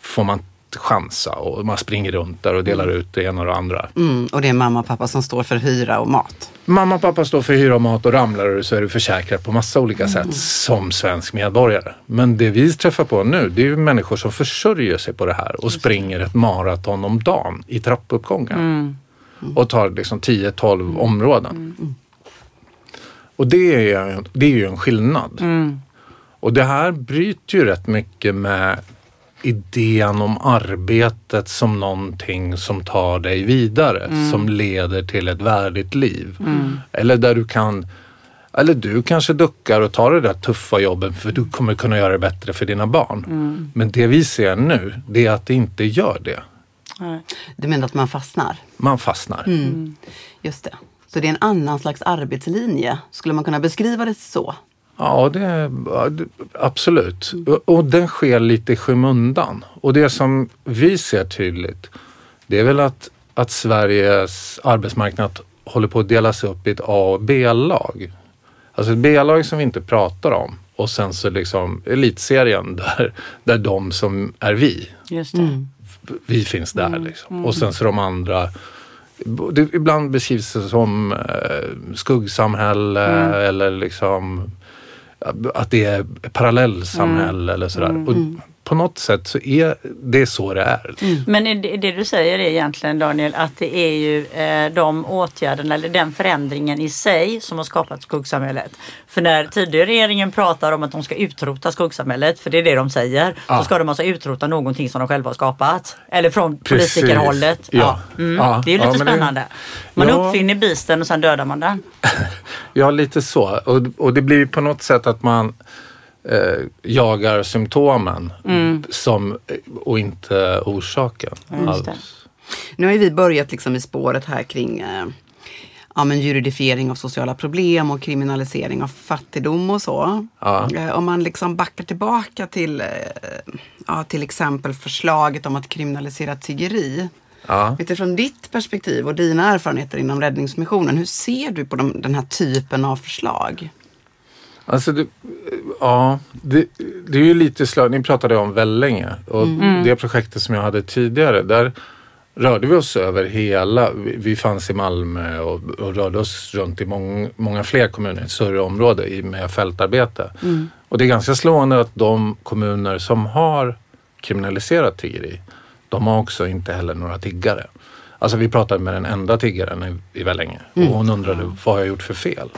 får man chansa och man springer runt där och delar ut det ena och det andra. Mm, och det är mamma och pappa som står för hyra och mat. Mamma och pappa står för hyra och mat och ramlar du så är du försäkrad på massa olika sätt som svensk medborgare. Men det vi träffar på nu det är ju människor som försörjer sig på det här och springer ett maraton om dagen i trappuppgångar. Och tar liksom 10-12 områden. Och det är, det är ju en skillnad. Och det här bryter ju rätt mycket med idén om arbetet som någonting som tar dig vidare, som leder till ett värdigt liv. Eller där du kan eller du kanske duckar och tar det där tuffa jobbet för du kommer kunna göra det bättre för dina barn. Men det vi ser nu, det är att det inte gör det. Du menar att man fastnar? Man fastnar. Just det. Så det är en annan slags arbetslinje. Skulle man kunna beskriva det så? Ja, det, absolut. Och, och den sker lite i skymundan. Och det som vi ser tydligt, det är väl att, att Sveriges arbetsmarknad håller på att delas upp i ett A och B-lag. Alltså ett B-lag som vi inte pratar om och sen så liksom elitserien där, där de som är vi, Just det. vi finns där liksom. Och sen så de andra det, ibland beskrivs det som eh, skuggsamhälle eller liksom att det är parallellsamhälle eller sådär. Och på något sätt så är det så det är. Men är det, det du säger är egentligen Daniel att det är ju eh, de åtgärderna eller den förändringen i sig som har skapat skuggsamhället. För när tidigare regeringen pratar om att de ska utrota skuggsamhället, för det är det de säger, Ja. så ska de alltså utrota någonting som de själva har skapat. Eller från Precis. politikerhållet. Ja. Mm. Ja. Det är ju lite Ja, men det- spännande. Man Ja. uppfinner bisten och sen dödar man den. Ja, lite så. Och, och det blir på något sätt att man eh, jagar symptomen som, och inte orsaken. Ja, alls. Nu har ju vi börjat liksom i spåret här kring eh, ja, men juridifiering av sociala problem och kriminalisering av fattigdom och så. Ja. Eh, Om man liksom backar tillbaka till eh, ja, till exempel förslaget om att kriminalisera tiggeri. Ja. Utifrån ditt perspektiv och dina erfarenheter inom Räddningsmissionen, hur ser du på de, den här typen av förslag? Alltså, det, ja, det, det är ju lite slag. Ni pratade om Vellinge och det projektet som jag hade tidigare, där rörde vi oss över hela, vi, vi fanns i Malmö och, och rörde oss runt i mång, många fler kommuner, ett större område i, med fältarbete. Och det är ganska slående att de kommuner som har kriminaliserat tiggeri, de har också inte heller några tiggare. Alltså vi pratade med den enda tiggaren i, i Vellinge och hon undrade vad har jag gjort för fel?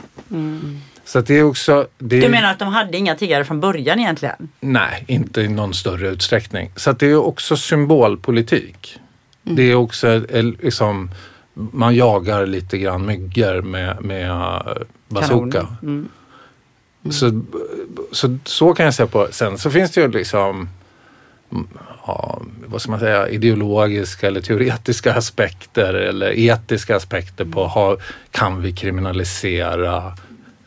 Så det är också... Det, Du menar att de hade inga tiggare från början egentligen? Nej, inte i någon större utsträckning. Så det är också symbolpolitik. Det är också eh, liksom, man jagar lite grann myggor med, med eh, bazooka. Kanon. Mm. Så, så, så kan jag säga på. Sen så finns det ju liksom mm, ja, vad ska man säga, ideologiska eller teoretiska aspekter eller etiska aspekter på ha, kan vi kriminalisera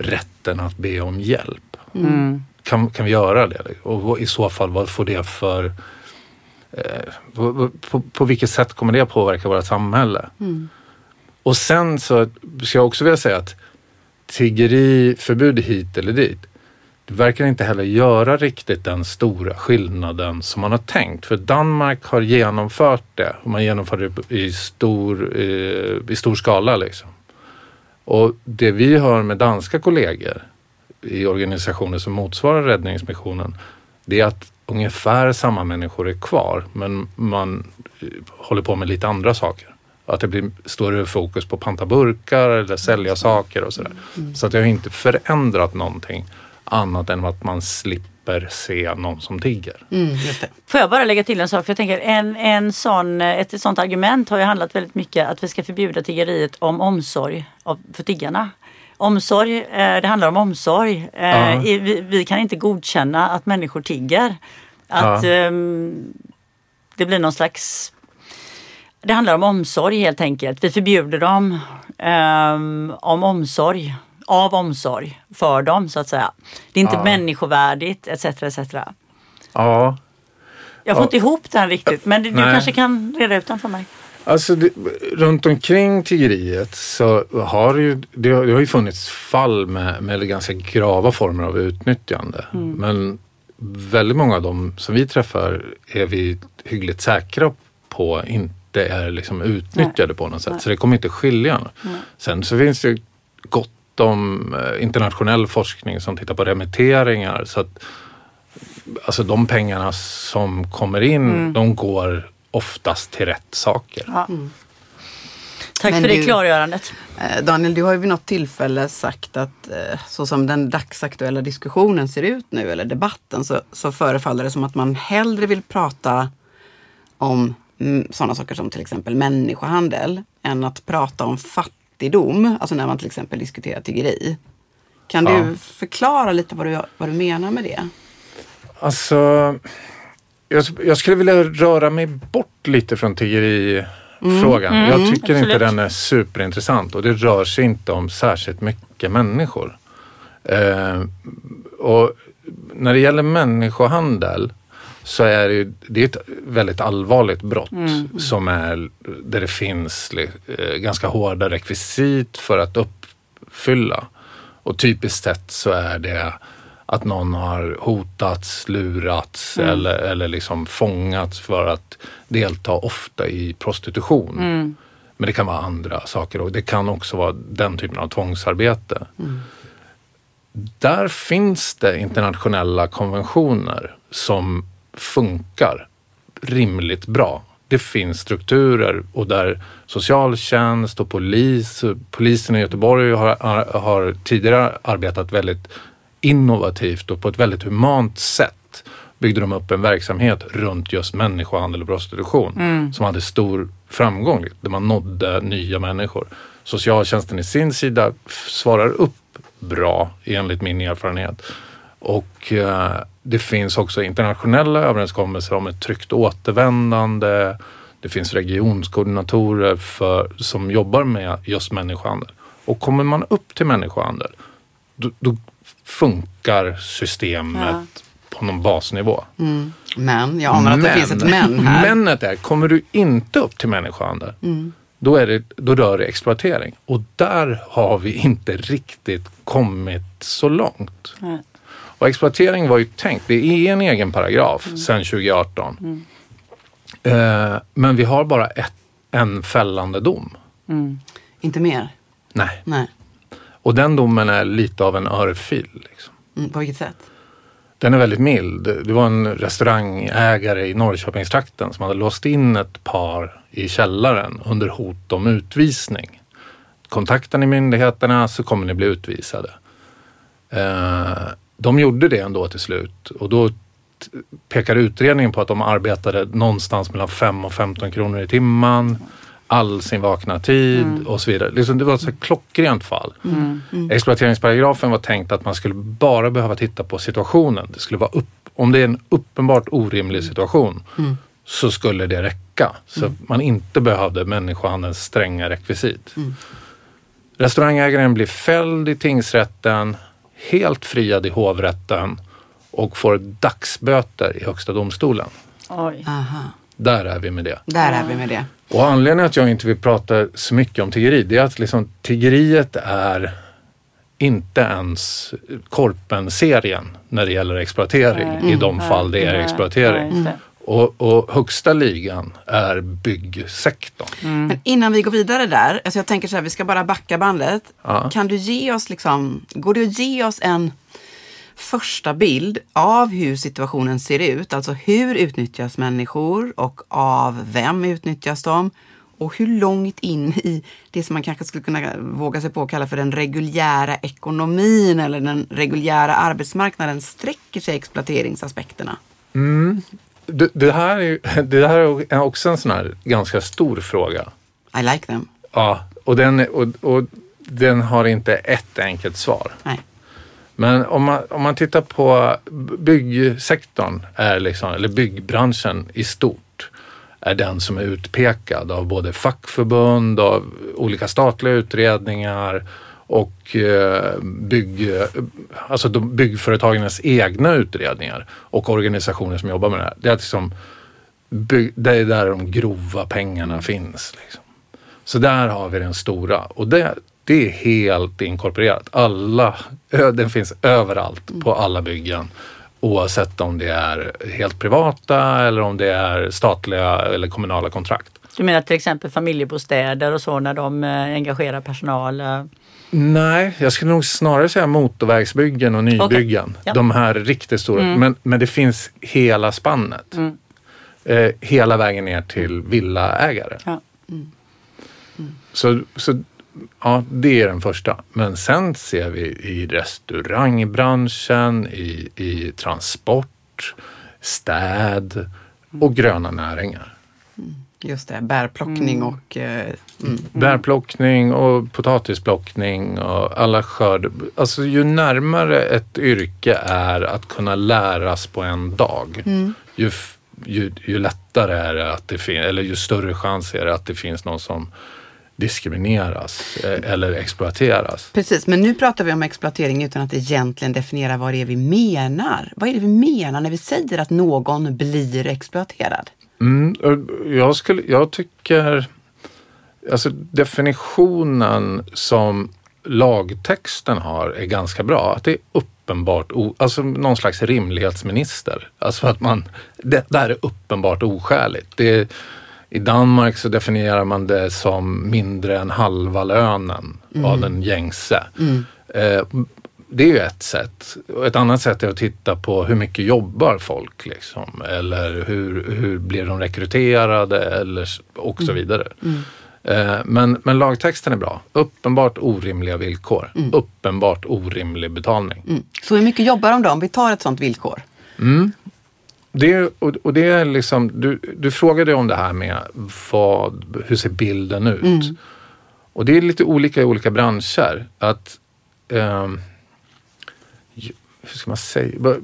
rätten att be om hjälp? Mm. Kan, kan vi göra det? Och i så fall, vad får det för... Eh, på, på, på vilket sätt kommer det påverka vårt samhälle? Och sen så ska jag också vilja säga att tiggeriförbud hit eller dit, det verkar inte heller göra riktigt den stora skillnaden som man har tänkt. För Danmark har genomfört det och man genomför det i stor, eh, i stor skala. Liksom. Och det vi hör med danska kollegor i organisationer som motsvarar Räddningsmissionen, det är att ungefär samma människor är kvar, men man eh, håller på med lite andra saker. Att det blir större fokus på panta burkar eller sälja saker och sådär. Så att det har inte förändrat någonting annat än att man slipper se någon som tigger. Mm. Får jag bara lägga till en sak? För jag tänker en, en sån, ett sånt argument har ju handlat väldigt mycket att vi ska förbjuda tiggeriet om omsorg av, för tiggarna. Omsorg, eh, det handlar om omsorg. Eh, Ja. vi, vi kan inte godkänna att människor tigger. Att Ja. ehm, det blir någon slags det handlar om omsorg helt enkelt. Vi förbjuder dem ehm, om omsorg, av omsorg för dem så att säga. Det är inte Ja. människovärdigt etc. etc. Ja, Jag får Ja. inte ihop den riktigt men du Nej. kanske kan reda ut den för mig. Alltså det, runt omkring tiggeriet så har det ju, det har, det har ju funnits fall med, med ganska grava former av utnyttjande. Men väldigt många av dem som vi träffar är vi hyggligt säkra på inte är liksom utnyttjade på något sätt. Så det kommer inte skilja. Sen så finns det gott om eh, internationell forskning som tittar på remitteringar. Så att alltså de pengarna som kommer in, de går oftast till rätt saker. Ja. Tack Men för det du- klargörandet. Eh, Daniel, du har ju vid något tillfälle sagt att eh, så som den dagsaktuella diskussionen ser ut nu, eller debatten, så, så förefaller det som att man hellre vill prata om mm, sådana saker som till exempel människohandel än att prata om fattigdom, alltså när man till exempel diskuterar tiggeri. Kan Ja. du förklara lite vad du, vad du menar med det? Alltså, jag, jag skulle vilja röra mig bort lite från tiggerifrågan. jag tycker inte absolut. den är superintressant och det rör sig inte om särskilt mycket människor. Eh, och när det gäller människohandel så är det, det är ett väldigt allvarligt brott som är, där det finns eh, ganska hårda rekvisit för att uppfylla. Och typiskt sett så är det att någon har hotats, lurats eller, eller liksom fångats för att delta ofta i prostitution. Men det kan vara andra saker och det kan också vara den typen av tvångsarbete. Där finns det internationella konventioner som funkar rimligt bra. Det finns strukturer och där socialtjänst och polis, polisen i Göteborg har, har, tidigare arbetat väldigt innovativt och på ett väldigt humant sätt byggde de upp en verksamhet runt just människohandel och prostitution som hade stor framgång, där man nådde nya människor. Socialtjänsten i sin sida svarar upp bra enligt min erfarenhet. Och eh, det finns också internationella överenskommelser om ett tryggt återvändande. Det finns regionskoordinatorer för, som jobbar med just människohandel. Och kommer man upp till människohandel, då, då funkar systemet på någon basnivå. Men jag anar att det finns ett men här. Männet är, kommer du inte upp till människohandel, då, är det, då rör det exploatering. Och där har vi inte riktigt kommit så långt. Nej. Och exploatering var ju tänkt, det är en egen paragraf sedan 2018. Eh, men vi har bara ett, en fällande dom. Inte mer? Nej. Nej. Och den domen är lite av en örfil. Liksom. Mm, på vilket sätt? Den är väldigt mild. Det var en restaurangägare i Norrköpingstrakten som hade låst in ett par i källaren under hot om utvisning. Kontaktar ni myndigheterna så kommer ni bli utvisade. Eh, de gjorde det ändå till slut och då pekar utredningen på att de arbetade någonstans mellan 5 och 15 kronor i timmen all sin vakna tid och så vidare. Liksom det var ett klockrent fall. Exploateringsparagrafen var tänkt att man skulle bara behöva titta på situationen. Det skulle vara upp, om det är en uppenbart orimlig situation så skulle det räcka. Så att man inte behövde människohandelns stränga rekvisit. Restaurangägaren blir fälld i tingsrätten, helt friad i hovrätten och får dagsböter i Högsta domstolen. Oj. Aha. Där är vi med det. Där är vi med det. Och anledningen att jag inte vill prata så mycket om tiggeri, det är att liksom, tiggeriet är inte ens Korpen-serien när det gäller exploatering i de fall det är Nej, exploatering. Och, och högsta ligan är byggsektorn. Men innan vi går vidare där, alltså jag tänker så här, vi ska bara backa bandet. Ja. Kan du ge oss liksom, går det att ge oss en första bild av hur situationen ser ut? Alltså hur utnyttjas människor och av vem utnyttjas de? Och hur långt in i det som man kanske skulle kunna våga sig på att kalla för den reguljära ekonomin eller den reguljära arbetsmarknaden sträcker sig exploateringsaspekterna? Det, det, här är, det här är också en sån här ganska stor fråga. I like them. Ja, och den, och, och den har inte ett enkelt svar. Nej. Men om man, om man tittar på byggsektorn, är liksom, eller byggbranschen i stort, är den som är utpekad av både fackförbund, av olika statliga utredningar och eh, bygg, alltså de byggföretagens egna utredningar och organisationer som jobbar med det här. Det är, liksom, bygg, det är där de grova pengarna finns. Liksom. Så där har vi den stora och det, det är helt inkorporerat. Alla, den finns överallt på alla byggen. Oavsett om det är helt privata eller om det är statliga eller kommunala kontrakt. Du menar till exempel familjebostäder och så när de eh, engagerar personal? Nej, jag skulle nog snarare säga motorvägsbyggen och nybyggen. Ja. De här riktigt stora. Men, men det finns hela spannet. Mm. Eh, hela vägen ner till villaägare. Ja. Så, så ja, det är den första. Men sen ser vi i restaurangbranschen, i, i transport, städ och gröna näringar. Just det, bärplockning och... Eh, mm. Bärplockning och potatisplockning och alla skörd. Alltså ju närmare ett yrke är att kunna läras på en dag, ju, f- ju, ju lättare är det att det finns, eller ju större chans är det att det finns någon som diskrimineras eh, eller exploateras. Precis, men nu pratar vi om exploatering utan att egentligen definiera vad det är vi menar. Vad är det vi menar när vi säger att någon blir exploaterad? Mm, jag, skulle, jag tycker, alltså definitionen som lagtexten har är ganska bra. Att det är uppenbart, alltså någon slags rimlighetsminister. Alltså att man, det där är uppenbart oskäligt. Det I Danmark så definierar man det som mindre än halva lönen av den gängse. Eh, det är ju ett sätt. Ett annat sätt är att titta på hur mycket jobbar folk liksom. Eller hur, hur blir de rekryterade eller, och så vidare. Eh, Men, men lagtexten är bra. Uppenbart orimliga villkor. Uppenbart orimlig betalning. Mm. Så hur mycket jobbar de då om vi tar ett sådant villkor? Det, är- och, och det är liksom, du, du frågade om det här med vad, hur ser bilden ut? Och det är lite olika i olika branscher. Att, ju- hur ska man säga?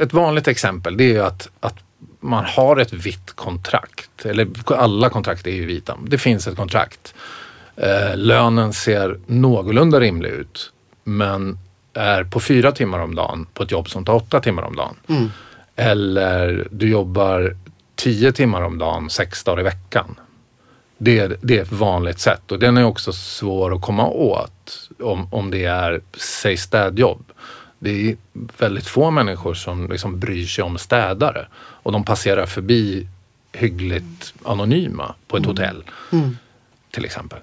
Ett vanligt exempel det är ju att, att man har ett vitt kontrakt. Eller alla kontrakt är ju vita. Det finns ett kontrakt. Eh, lönen ser någorlunda rimlig ut men är på fyra timmar om dagen på ett jobb som tar åtta timmar om dagen. Eller du jobbar tio timmar om dagen, sex dagar i veckan. Det är, det är ett vanligt sätt och den är också svår att komma åt om, om det är, säg städjobb. Det är väldigt få människor som liksom bryr sig om städare och de passerar förbi hyggligt anonyma på ett hotell. Till exempel.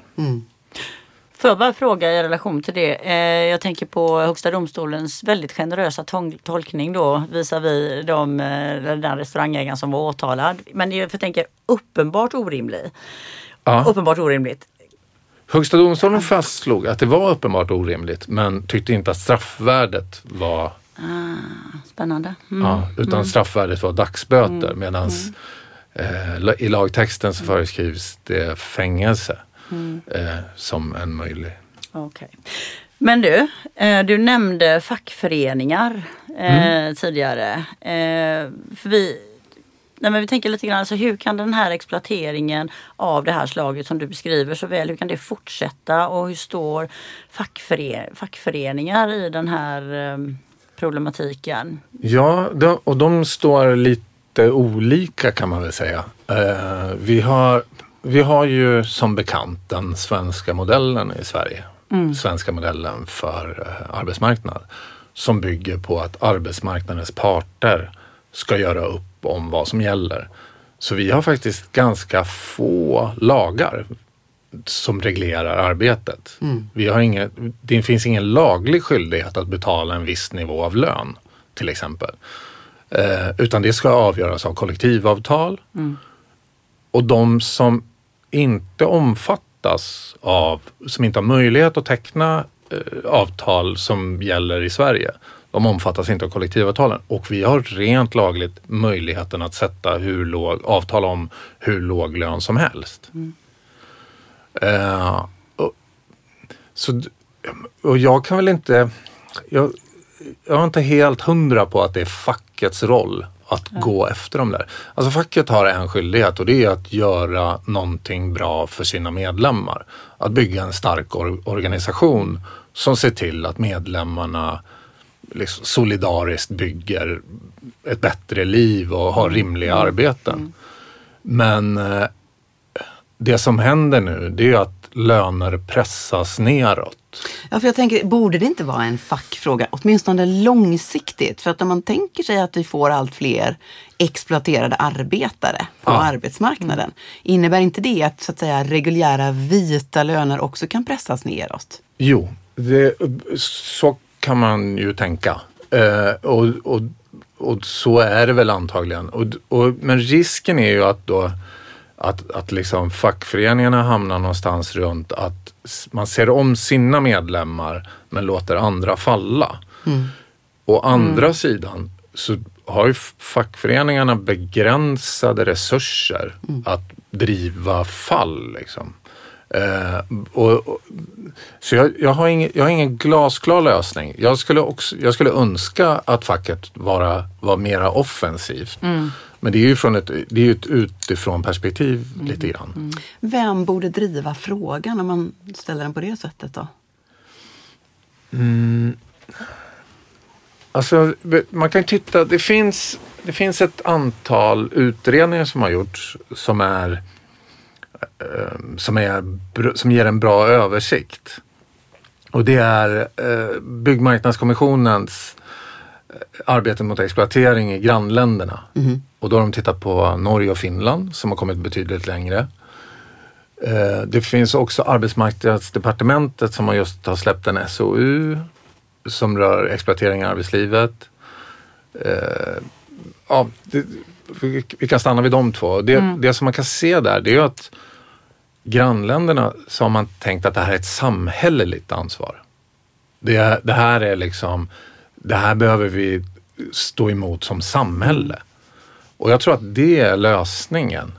Får jag bara fråga i relation till det. Eh, jag tänker på Högsta domstolens väldigt generösa tol- tolkning då visavi de, eh, den restaurangägaren som var åtalad. Men jag tänker uppenbart orimlig. Ja. Uppenbart orimligt. Högsta domstolen fastslog att det var uppenbart orimligt men tyckte inte att straffvärdet var Spännande. Mm. Ja, utan straffvärdet var dagsböter medan eh, la- i lagtexten så föreskrivs det fängelse eh, som en möjlig. Okej. Men du, eh, du nämnde fackföreningar eh, tidigare. Eh, för vi, nej men vi tänker lite grann, alltså hur kan den här exploateringen av det här slaget som du beskriver så väl, hur kan det fortsätta och hur står fackföre, fackföreningar i den här eh, problematiken? Ja, de, och de står lite olika kan man väl säga. Eh, vi, har, vi har ju som bekant den svenska modellen i Sverige. Svenska modellen för eh, arbetsmarknad. Som bygger på att arbetsmarknadens parter ska göra upp om vad som gäller. Så vi har faktiskt ganska få lagar som reglerar arbetet. Vi har inget, det finns ingen laglig skyldighet att betala en viss nivå av lön till exempel. Eh, utan det ska avgöras av kollektivavtal. Och de som inte omfattas av, som inte har möjlighet att teckna eh, avtal som gäller i Sverige, de omfattas inte av kollektivavtalen. Och vi har rent lagligt möjligheten att sätta hur låg, avtal om hur låg lön som helst. Eh, och, så, och jag kan väl inte... Jag, jag är inte helt hundra på att det är fackets roll att gå efter dem där. Alltså facket har en skyldighet och det är att göra någonting bra för sina medlemmar. Att bygga en stark or- organisation som ser till att medlemmarna liksom solidariskt bygger ett bättre liv och har rimliga arbeten. Men eh, det som händer nu det är att löner pressas neråt. Ja, för jag tänker, borde det inte vara en fackfråga, åtminstone långsiktigt? För att om man tänker sig att vi får allt fler exploaterade arbetare på Ja. arbetsmarknaden, innebär inte det att, så att säga, reguljära vita löner också kan pressas neråt? Jo, det, så kan man ju tänka. Eh, och, och, och så är det väl antagligen. Och, och, men risken är ju att då att, att liksom fackföreningarna hamnar någonstans runt att man ser om sina medlemmar men låter andra falla. Å andra sidan så har ju fackföreningarna begränsade resurser att driva fall. Liksom. Eh, och, och, så jag, jag, har ingen, jag har ingen glasklar lösning. Jag skulle, också, jag skulle önska att facket vara, var mera offensivt. Men det är ju från ett, det är ett utifrån perspektiv lite grann. Vem borde driva frågan om man ställer den på det sättet då? Alltså, man kan titta, det finns, det finns ett antal utredningar som har gjorts som är eh, som, är, som ger en bra översikt. Och det är eh, Byggmarknadskommissionens eh, arbete mot exploatering i grannländerna. Och då har de tittat på Norge och Finland som har kommit betydligt längre. Eh, Det finns också Arbetsmarknadsdepartementet som har just har släppt en SOU som rör exploatering i arbetslivet. Ja, det, vi, kan stanna vid de två. Det, det som man kan se där det är att grannländerna så har man tänkt att det här är ett samhälleligt ansvar. Det, det här är liksom, det här behöver vi stå emot som samhälle. Och jag tror att det är lösningen.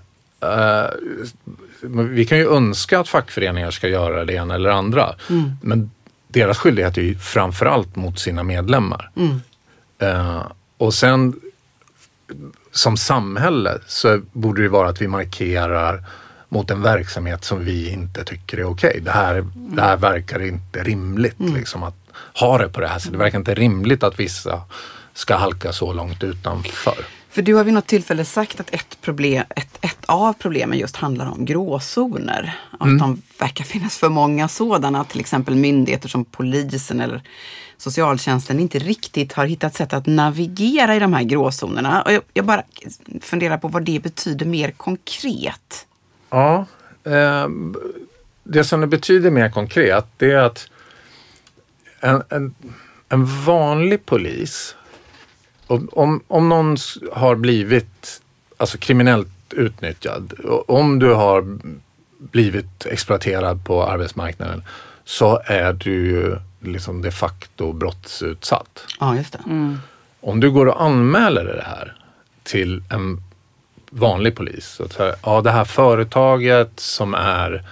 Men vi kan ju önska att fackföreningar ska göra det ena eller andra. Men deras skyldighet är ju framförallt mot sina medlemmar. Eh, och sen som samhälle så borde det vara att vi markerar mot en verksamhet som vi inte tycker är okej. Det, här, det här verkar inte rimligt liksom, att ha det på det här sättet. Det verkar inte rimligt att vissa ska halka så långt utanför. För du har vid något tillfälle sagt att ett, problem, ett, ett av problemen just handlar om gråzoner. Att Mm. de verkar finnas för många sådana. Till exempel myndigheter som polisen eller socialtjänsten inte riktigt har hittat sätt att navigera i de här gråzonerna. Och jag, jag bara funderar på vad det betyder mer konkret. Ja, eh, det som det betyder mer konkret det är att en, en, en vanlig polis, om, om, någon har blivit alltså kriminellt utnyttjad, om du har blivit exploaterad på arbetsmarknaden så är du ju liksom de facto brottsutsatt. Ja, just det. Om du går och anmäler det här till en vanlig polis. Så att säga, ja, det här företaget som är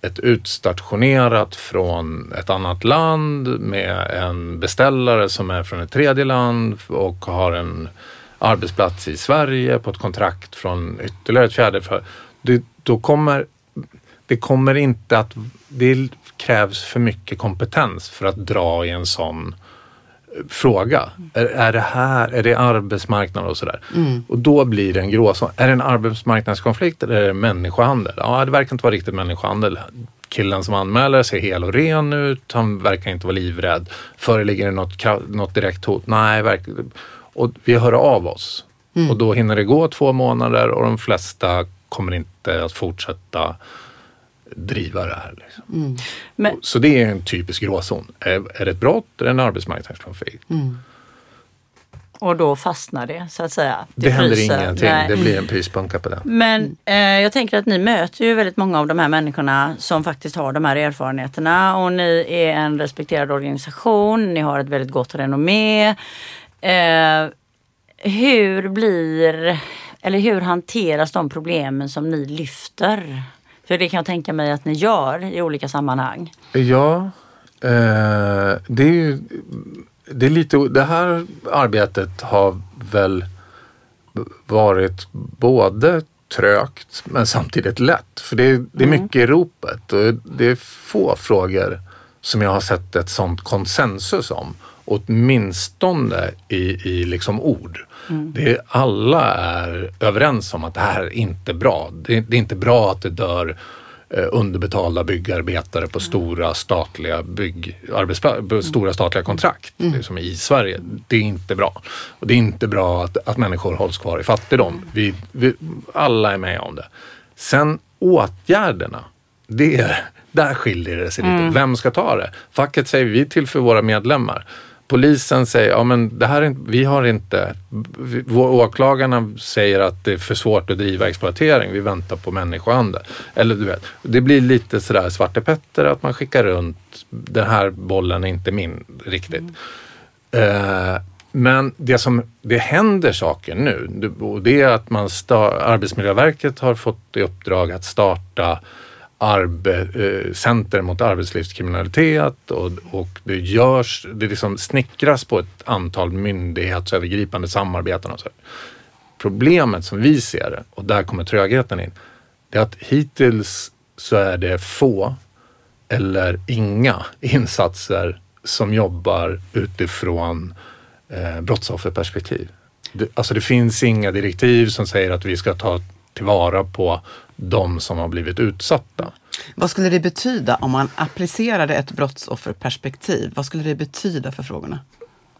ett utstationerat från ett annat land med en beställare som är från ett tredje land och har en arbetsplats i Sverige på ett kontrakt från ytterligare ett fjärde. För, det, då kommer, det kommer inte att... Det krävs för mycket kompetens för att dra i en sån fråga. Är, är det här, är det arbetsmarknad och sådär? Och då blir det en gråzon. Är det en arbetsmarknadskonflikt eller är det människohandel? Ja, det verkar inte vara riktigt människohandel. Killen som anmäler ser hel och ren ut. Han verkar inte vara livrädd. Föreligger det något, något direkt hot? Nej, verkar, och vi hör av oss. Och då hinner det gå två månader och de flesta kommer inte att fortsätta driva det här. Liksom. Men, Så det är en typisk gråzon. Är, är det ett brott eller en arbetsmarknadskonflikt? och då fastnar det så att säga. Det händer fryser. ingenting. Nej. Det blir en pyspunka på det. Men eh, jag tänker att ni möter ju väldigt många av de här människorna som faktiskt har de här erfarenheterna och ni är en respekterad organisation, ni har ett väldigt gott renommé. Eh, hur blir, eller hur hanteras de problemen som ni lyfter? För det kan jag tänka mig att ni gör i olika sammanhang. Ja, eh, det är ju det, är lite, det här arbetet har väl varit både trögt men samtidigt lätt. För det är, det är mycket i ropet och det är få frågor som jag har sett ett sånt konsensus om. Åtminstone i, i liksom ord. Det är, alla är överens om att det här är inte bra. Det, är- det är inte bra att det dör eh, underbetalda byggarbetare på stora statliga bygg, arbetspla- stora statliga kontrakt liksom i Sverige. Det är inte bra. Och det är inte bra att, att människor hålls kvar i fattigdom. Vi, vi, alla är med om det. Sen åtgärderna, det är, där skiljer det sig lite. Vem ska ta det? Facket säger vi till för våra medlemmar. Polisen säger, ja men det här är, inte- vi har inte, vi, åklagarna säger att det är för svårt att driva exploatering, vi väntar på människohandel. Eller du vet, det blir lite sådär Svarte Petter att man skickar runt, den här bollen är inte min riktigt. Eh, men det som, det händer saker nu det- och det är att man sta, Arbetsmiljöverket har fått i uppdrag att starta arbe, eh, center mot arbetslivskriminalitet och, och det görs, det liksom snickras på ett antal myndighetsövergripande samarbeten och så. Problemet som vi ser det, och där kommer trögheten in, det är att hittills så är det få eller inga insatser som jobbar utifrån eh, brottsofferperspektiv. Det, alltså det finns inga direktiv som säger att vi ska ta tillvara på de som har blivit utsatta. Vad skulle det betyda om man applicerade ett brottsofferperspektiv? Vad skulle det betyda för frågorna?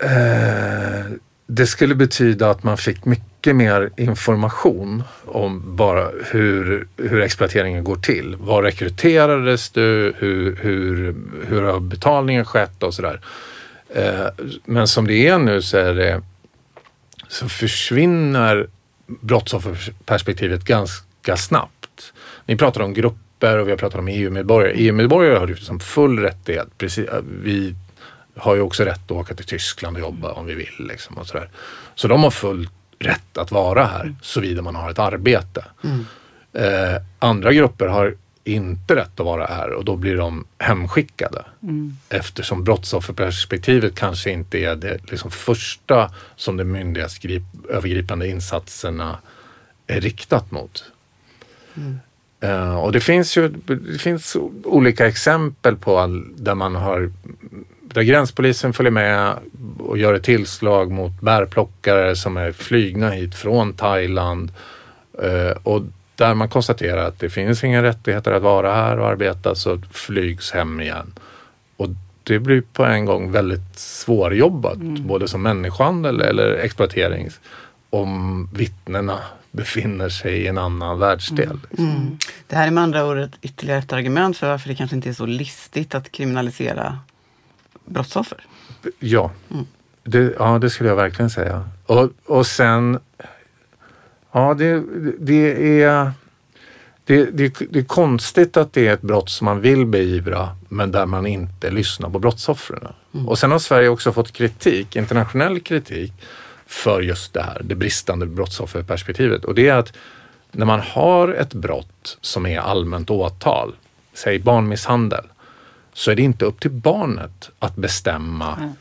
Eh, det skulle betyda att man fick mycket mer information om bara hur, hur exploateringen går till. Var rekryterades du? Hur, hur, hur har betalningen skett och sådär. Eh, men som det är nu så är det så försvinner brottsofferperspektivet ganska snabbt. Ni pratar om grupper och vi har pratat om EU-medborgare. EU-medborgare har ju liksom full rättighet. Precis, vi har ju också rätt att åka till Tyskland och jobba om vi vill. Liksom och sådär. Så de har full rätt att vara här såvida man har ett arbete. Eh, andra grupper har inte rätt att vara här och då blir de hemskickade. Eftersom brottsofferperspektivet kanske inte är det liksom första som de myndighetsövergripande insatserna är riktat mot. Eh, och det finns ju det finns olika exempel på all, där man har där gränspolisen följer med och gör ett tillslag mot bärplockare som är flygna hit från Thailand. Eh, och där man konstaterar att det finns inga rättigheter att vara här och arbeta så flygs hem igen. Och det blir på en gång väldigt svårjobbat, både som människohandel eller exploatering, om vittnena befinner sig i en annan världsdel. Mm. Det här är med andra ord ett, ytterligare ett argument för varför det kanske inte är så listigt att kriminalisera brottsoffer. Ja, det, ja, det skulle jag verkligen säga. Och, och sen, ja det, det är det, det, det är konstigt att det är ett brott som man vill beivra men där man inte lyssnar på brottsoffren. Och sen har Sverige också fått kritik, internationell kritik, för just det här, det bristande brottsofferperspektivet. Och det är att när man har ett brott som är allmänt åtal, säg barnmisshandel, så är det inte upp till barnet att bestämma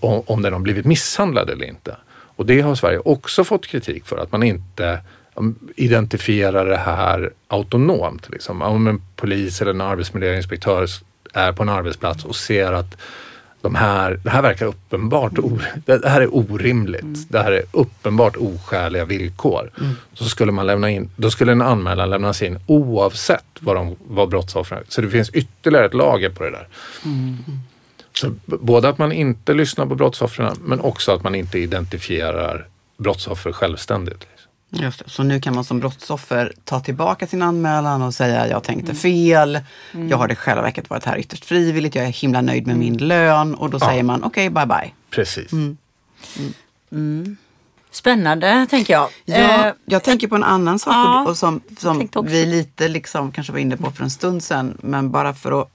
om, om den har blivit misshandlad eller inte. Och det har Sverige också fått kritik för, att man inte um, identifierar det här autonomt. Liksom. Om en polis eller en arbetsmiljöinspektör är på en arbetsplats och ser att de här, det här verkar uppenbart, or, det här är orimligt. Det här är uppenbart oskäliga villkor. Så skulle man lämna in, då skulle en anmälan lämnas in oavsett vad, de, vad brottsoffren. Så det finns ytterligare ett lager på det där. Så b- både att man inte lyssnar på brottsoffren men också att man inte identifierar brottsoffer självständigt. Just det. Så nu kan man som brottsoffer ta tillbaka sin anmälan och säga jag tänkte fel. Jag har i själva verket varit här ytterst frivilligt. Jag är himla nöjd med min lön. Och då Ja. säger man okej, bye bye. Precis. Spännande tänker jag. Ja, Eh, jag tänker på en annan sak ja, och, som, som vi lite liksom kanske var inne på för en stund sedan. Men bara för att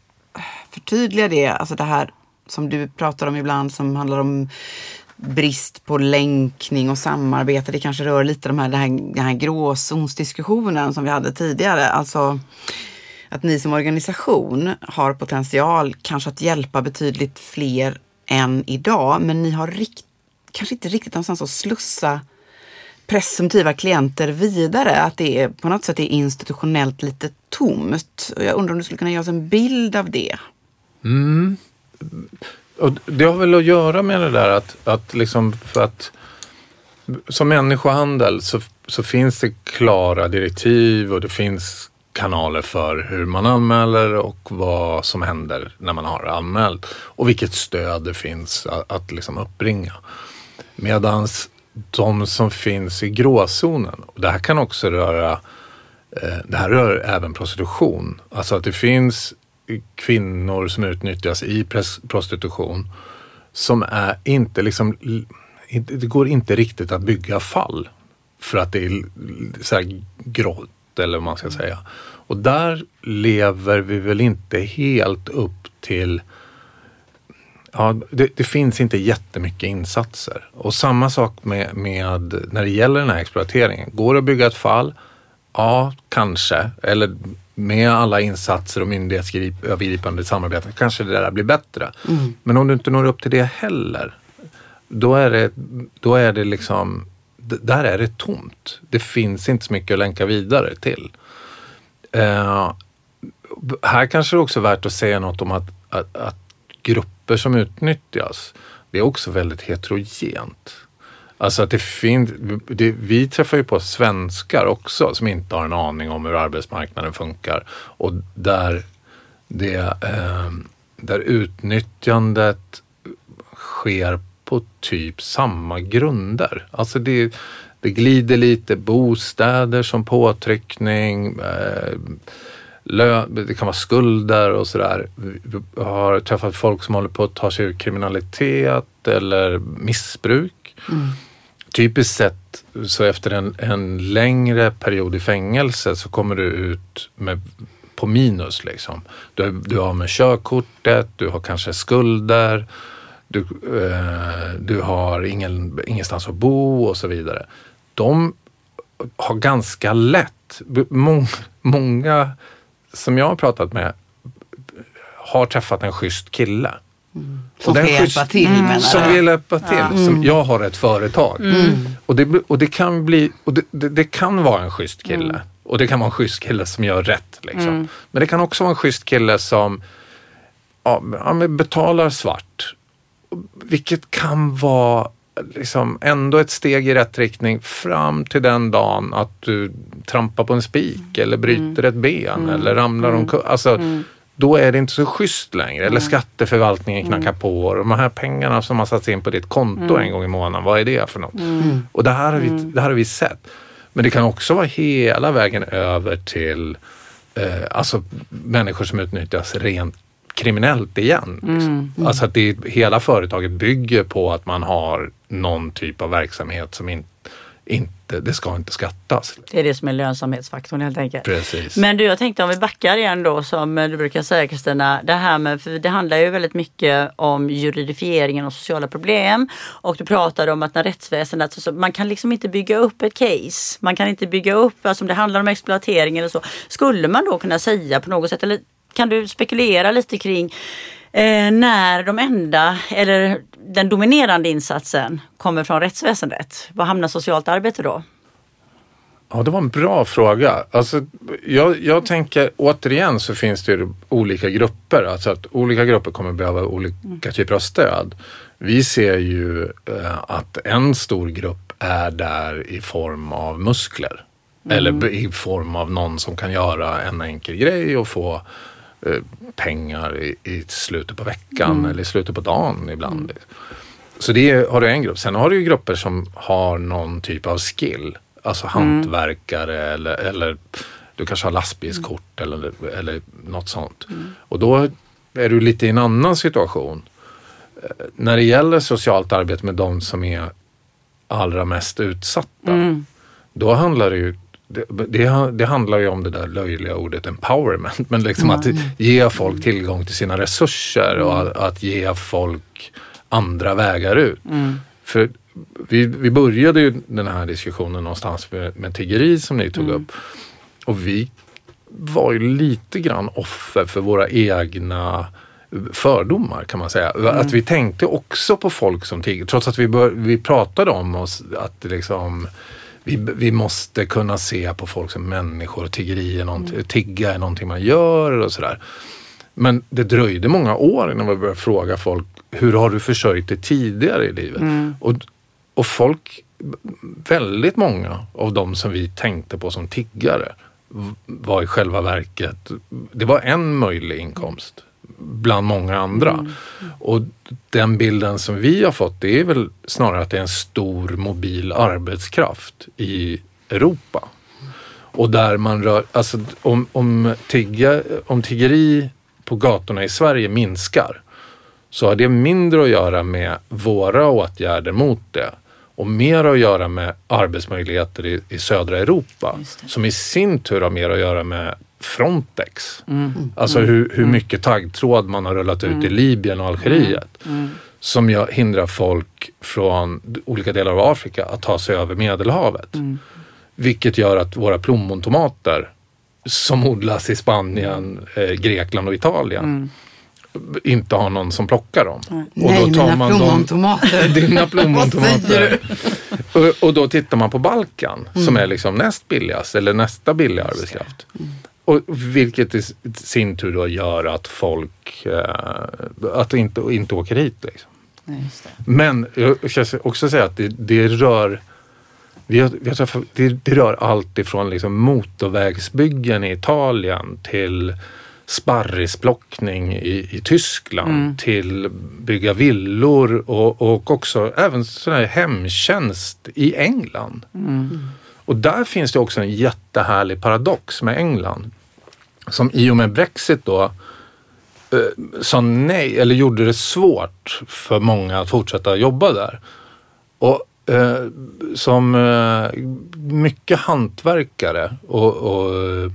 förtydliga det, alltså det här som du pratar om ibland som handlar om brist på länkning och samarbete. Det kanske rör lite de här, den, här, den här gråzonsdiskussionen som vi hade tidigare. Alltså att ni som organisation har potential kanske att hjälpa betydligt fler än idag. Men ni har rikt, kanske inte riktigt någonstans att slussa presumtiva klienter vidare. Att det är, på något sätt är institutionellt lite tomt. Och jag undrar om du skulle kunna ge oss en bild av det. Mm. Och det har väl att göra med det där att, att liksom för att som människohandel så, så finns det klara direktiv och det finns kanaler för hur man anmäler och vad som händer när man har anmält och vilket stöd det finns att, att liksom uppbringa. Medans de som finns i gråzonen, och det här kan också röra eh, det här rör även prostitution. Alltså att det finns kvinnor som utnyttjas i prostitution som är inte liksom, det går inte riktigt att bygga fall för att det är så här grått eller vad man ska säga. Och där lever vi väl inte helt upp till Ja, det, det finns inte jättemycket insatser. Och samma sak med, med när det gäller den här exploateringen. Går det att bygga ett fall? Ja, kanske. Eller med alla insatser och myndighetsövergripande samarbete kanske det där blir bättre. Men om du inte når upp till det heller, då är det, då är det liksom, där är det tomt. Det finns inte så mycket att länka vidare till. Eh, här kanske det också är värt att säga något om att, att, att grupper som utnyttjas, det är också väldigt heterogent. Alltså att det finns, det, vi träffar ju på svenskar också som inte har en aning om hur arbetsmarknaden funkar och där, det, eh, där utnyttjandet sker på typ samma grunder. Alltså det, det glider lite bostäder som påtryckning, eh, det kan vara skulder och sådär. Vi har träffat folk som håller på att ta sig ur kriminalitet eller missbruk. Mm. Typiskt sett så efter en, en längre period i fängelse så kommer du ut med, på minus. Liksom. Du, du har med körkortet, du har kanske skulder, du, eh, du har ingen, ingenstans att bo och så vidare. De har ganska lätt, mång, många som jag har pratat med har träffat en schysst kille. Som den ska hjälpa till menar Mm. Som vill hjälpa till. Som, jag har ett företag. Och, det, och, det, kan bli, och det, det, det kan vara en schysst kille. Och det kan vara en schysst kille som gör rätt. Liksom. Mm. Men det kan också vara en schysst kille som ja, ja, betalar svart. Vilket kan vara liksom ändå ett steg i rätt riktning fram till den dagen att du trampar på en spik eller bryter ett ben eller ramlar omkull. Alltså, Då är det inte så schysst längre. Eller skatteförvaltningen knackar på och de här pengarna som har satts in på ditt konto en gång i månaden, vad är det för något? Och det här, har vi, det här har vi sett. Men det kan också vara hela vägen över till eh, alltså människor som utnyttjas rent kriminellt igen. Liksom. Alltså att det, hela företaget bygger på att man har någon typ av verksamhet som in, inte, det ska inte skattas. Det är det som är lönsamhetsfaktorn helt enkelt. Precis. Men du, jag tänkte om vi backar igen då som du brukar säga Kristina. Det här med, för det handlar ju väldigt mycket om juridifieringen och sociala problem. Och du pratade om att när rättsväsendet, så, så, man kan liksom inte bygga upp ett case. Man kan inte bygga upp, alltså om det handlar om exploatering eller så. Skulle man då kunna säga på något sätt, eller kan du spekulera lite kring eh, när de enda, eller den dominerande insatsen kommer från rättsväsendet? Var hamnar socialt arbete då? Ja, det var en bra fråga. Alltså, jag, jag tänker återigen så finns det ju olika grupper. Alltså att olika grupper kommer behöva olika typer av stöd. Vi ser ju eh, att en stor grupp är där i form av muskler. Eller b- i form av någon som kan göra en enkel grej och få pengar i, i slutet på veckan eller i slutet på dagen ibland. Så det har du en grupp. Sen har du ju grupper som har någon typ av skill. Alltså hantverkare eller, eller du kanske har lastbilskort eller, eller något sånt. Och då är du lite i en annan situation. Eh, När det gäller socialt arbete med de som är allra mest utsatta. Då handlar det ju det, det, det handlar ju om det där löjliga ordet empowerment. Men liksom att ge folk tillgång till sina resurser och att, att ge folk andra vägar ut. För vi, vi började ju den här diskussionen någonstans med, med tiggeri som ni tog upp. Och vi var ju lite grann offer för våra egna fördomar kan man säga. Att vi tänkte också på folk som tigger. Trots att vi, bör, vi pratade om oss att liksom vi, vi måste kunna se på folk som människor. Tiggeri är någonting, tigga är någonting man gör och sådär. Men det dröjde många år innan vi började fråga folk hur har du försörjt dig tidigare i livet? Och, och folk, väldigt många av de som vi tänkte på som tiggare var i själva verket, det var en möjlig inkomst bland många andra. Och den bilden som vi har fått det är väl snarare att det är en stor mobil arbetskraft i Europa. Och där man rör, alltså om, om, tigga, om tiggeri på gatorna i Sverige minskar så har det mindre att göra med våra åtgärder mot det och mer att göra med arbetsmöjligheter i, i södra Europa som i sin tur har mer att göra med Frontex. Alltså hur, hur mycket taggtråd man har rullat ut i Libyen och Algeriet som gör, hindrar folk från olika delar av Afrika att ta sig över Medelhavet. Vilket gör att våra plommontomater som odlas i Spanien, eh, Grekland och Italien inte har någon som plockar dem. Och Nej, mina dem- plommontomater. dina Vad plommontomater. och, och då tittar man på Balkan som är liksom näst billigast eller nästa billiga arbetskraft. Och vilket i sin tur då gör att folk eh, att inte, inte åker hit. Liksom. Nej, just det. Men jag ska också säga att det, det rör vi har, vi har träffat, det, det rör allt ifrån liksom motorvägsbyggen i Italien till sparrisplockning i, i Tyskland till bygga villor och, och också även sån här hemtjänst i England. Och där finns det också en jättehärlig paradox med England. Som i och med Brexit då eh, sa nej eller gjorde det svårt för många att fortsätta jobba där. Och eh, som eh, mycket hantverkare och, och eh,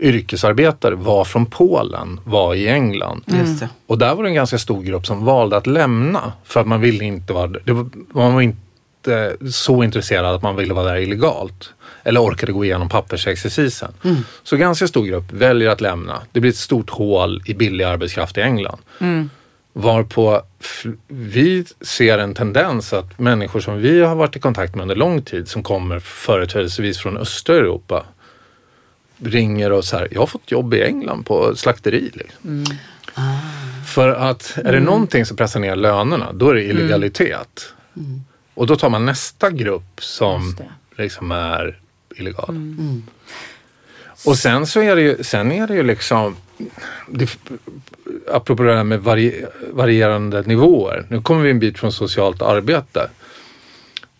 yrkesarbetare var från Polen, var i England. Det. Och där var det en ganska stor grupp som valde att lämna för att man ville inte vara var, Man var inte så intresserad att man ville vara där illegalt. Eller orkade gå igenom pappersexercisen. Så ganska stor grupp väljer att lämna. Det blir ett stort hål i billig arbetskraft i England. Varpå f- vi ser en tendens att människor som vi har varit i kontakt med under lång tid som kommer företrädesvis från östra Europa ringer och så här, jag har fått jobb i England på slakteri. Liksom. För att är det någonting som pressar ner lönerna, då är det illegalitet. Och då tar man nästa grupp som liksom är illegal. Och sen så är det ju, sen är det ju liksom, det, apropå det här med vari, varierande nivåer. Nu kommer vi en bit från socialt arbete.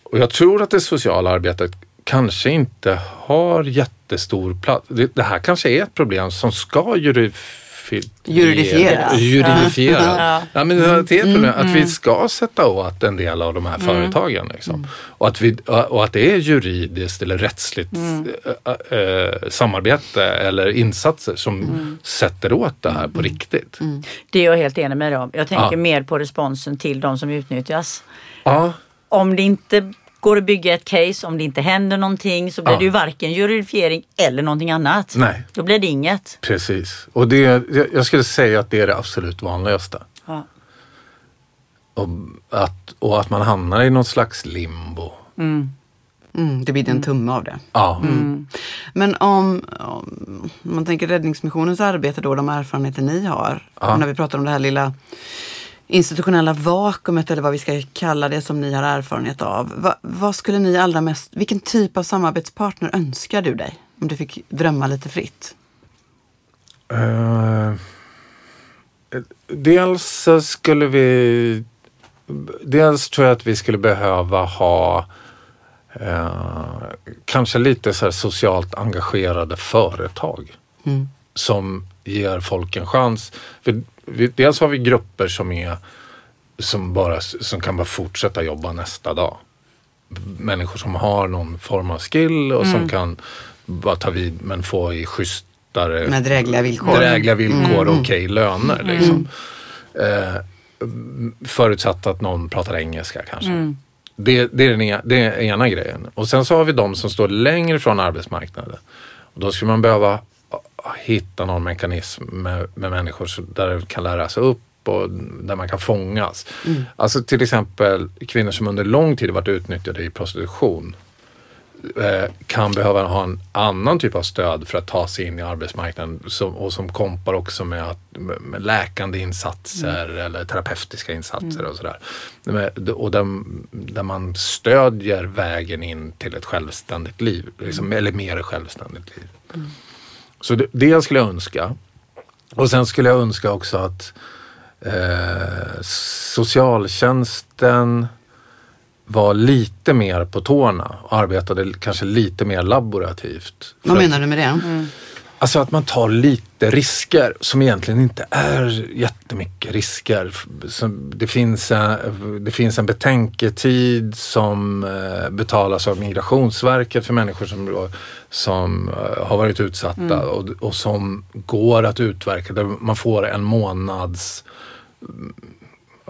Och jag tror att det sociala arbetet kanske inte har jättestor plats. Det, det här kanske är ett problem som ska jurifi- Juridifieras. Juridifieras. Ja. Ja, men det är ett problem att vi ska sätta åt en del av de här företagen. Liksom. Och, att vi, och att det är juridiskt eller rättsligt äh, äh, samarbete eller insatser som sätter åt det här på riktigt. Det är jag helt enig med dig om. Jag tänker Ja. mer på responsen till de som utnyttjas. Ja, Om det inte går att bygga ett case, om det inte händer någonting så blir Ja. det ju varken juridifiering eller någonting annat. Nej. Då blir det inget. precis. Och det, jag- skulle säga att det är det absolut vanligaste. Ja. Och att, och att man hamnar i något slags limbo. Mm, det blir en tumme av det. Ja, Men om, om man tänker räddningsmissionens arbete då, de erfarenheter ni har. Ja. När vi pratar om det här lilla institutionella vakuumet eller vad vi ska kalla det som ni har erfarenhet av. Va, vad skulle ni allra mest, vilken typ av samarbetspartner önskar du dig? Om du fick drömma lite fritt. Eh, dels skulle vi... Dels tror jag att vi skulle behöva ha eh, kanske lite så här socialt engagerade företag Mm. som ger folk en chans. För vi, dels har vi grupper som är som bara som kan bara fortsätta jobba nästa dag. Människor som har någon form av skill och som kan bara ta vid men få i schysstare Med drägliga villkor. drägliga villkor och okej löner. Liksom. Eh, förutsatt att någon pratar engelska kanske. Det, det, är den ena, det är ena grejen. Och sen så har vi de som står längre från arbetsmarknaden. Och då skulle man behöva hitta någon mekanism med, med människor där det kan läras upp och där man kan fångas. Alltså till exempel kvinnor som under lång tid varit utnyttjade i prostitution eh, kan behöva ha en annan typ av stöd för att ta sig in i arbetsmarknaden som, och som kompar också med, att, med, läkande insatser eller terapeutiska insatser och sådär. Och där, där man stödjer vägen in till ett självständigt liv, liksom, eller mer självständigt liv. Så det, det skulle jag önska. Och sen skulle jag önska också att eh, socialtjänsten var lite mer på tårna och arbetade kanske lite mer laborativt. Vad menar du med det? Alltså att man tar lite risker som egentligen inte är jättemycket risker. Det finns en, det finns en betänketid som eh, betalas av Migrationsverket för människor som, som eh, har varit utsatta och, och som går att utverka. Där man får en månads mm,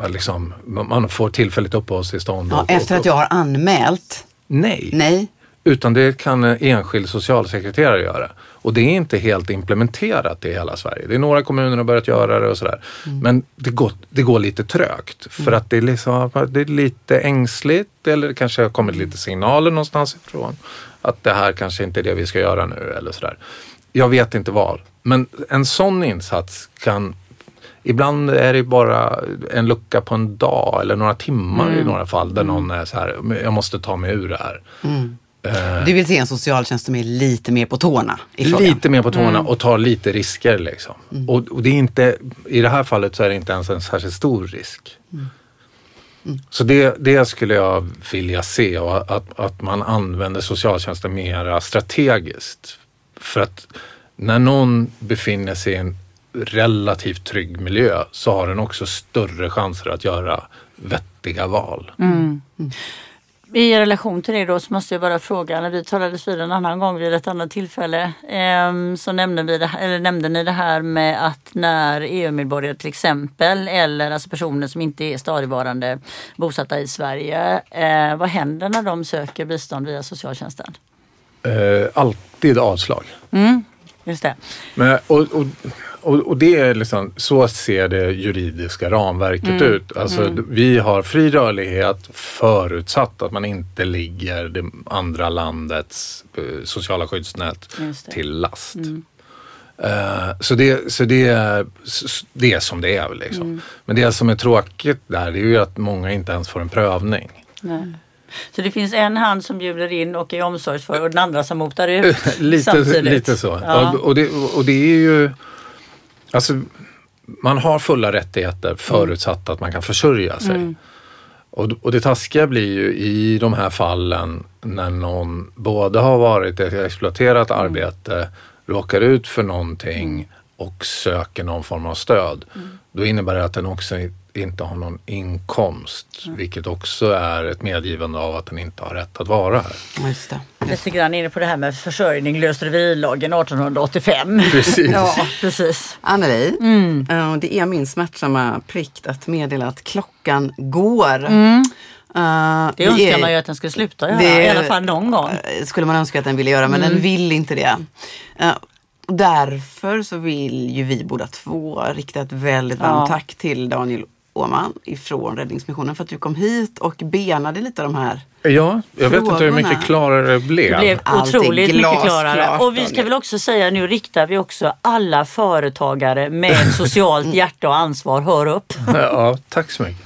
Liksom, man får tillfälligt uppehållstillstånd. Ja, och- efter att jag har anmält. Nej. Nej. Utan det kan en enskild socialsekreterare göra. Och det är inte helt implementerat i hela Sverige. Det är några kommuner som har börjat göra det och sådär. Men det går, det går lite trögt. För att det är, liksom, det är lite ängsligt eller det kanske har kommit lite signaler någonstans ifrån. Att det här kanske inte är det vi ska göra nu eller sådär. Jag vet inte vad. Men en sån insats kan Ibland är det bara en lucka på en dag eller några timmar i några fall där någon är så här, "Men jag måste ta mig ur det här. Eh, Du vill se en socialtjänst som är lite mer på tårna lite mer på tårna och tar lite risker. Liksom. Och, och det är inte, I det här fallet så är det inte ens en särskilt stor risk. Så det, det skulle jag vilja se och att, att man använder socialtjänsten mera strategiskt. För att när någon befinner sig i en relativt trygg miljö så har den också större chanser att göra vettiga val. I relation till det då så måste jag bara fråga, när vi talades vid en annan gång vid ett annat tillfälle ehm, så nämnde, vi det, eller nämnde ni det här med att när EU-medborgare till exempel eller alltså personer som inte är stadigvarande bosatta i Sverige, eh, vad händer när de söker bistånd via socialtjänsten? Eh, alltid avslag. Just det. Men, och, och, och, och det är liksom, så ser det juridiska ramverket ut. Alltså, Vi har fri rörlighet förutsatt att man inte ligger det andra landets eh, sociala skyddsnät till last. Eh, så det, så det, är, det är som det är. Liksom. Men det som är tråkigt där det är ju att många inte ens får en prövning. Nej. Så det finns en hand som bjuder in och är omsorgsfull och den andra som motar ut lite, samtidigt. lite så. Ja. Och, det, och det är ju... Alltså, man har fulla rättigheter förutsatt att man kan försörja sig. Och, och det taskiga blir ju i de här fallen när någon både har varit ett exploaterat arbete, råkar ut för någonting och söker någon form av stöd. Då innebär det att den också inte har någon inkomst, vilket också är ett medgivande av att den inte har rätt att vara här. Just det. Lite grann inne på det här med försörjning, lösdrivilagen 1885. Precis. ja, precis. Anneli, Mm. eh, det är min smärtsamma plikt att meddela att klockan går. Mm. Det vi önskar är- man ju att den skulle sluta göra, Det- i alla fall någon gång. eh, skulle man önska att den ville göra, men Mm. den vill inte det. Och Därför så vill ju vi båda två rikta ett väldigt varmt Ja. tack till Daniel Åman ifrån Räddningsmissionen för att du kom hit och benade lite de här. Ja, jag vet inte hur mycket klarare det blev. Det blev Allt otroligt mycket klarare. Och vi ska väl också säga, nu riktar vi också alla företagare med socialt hjärta och ansvar, hör upp. Ja, tack så mycket.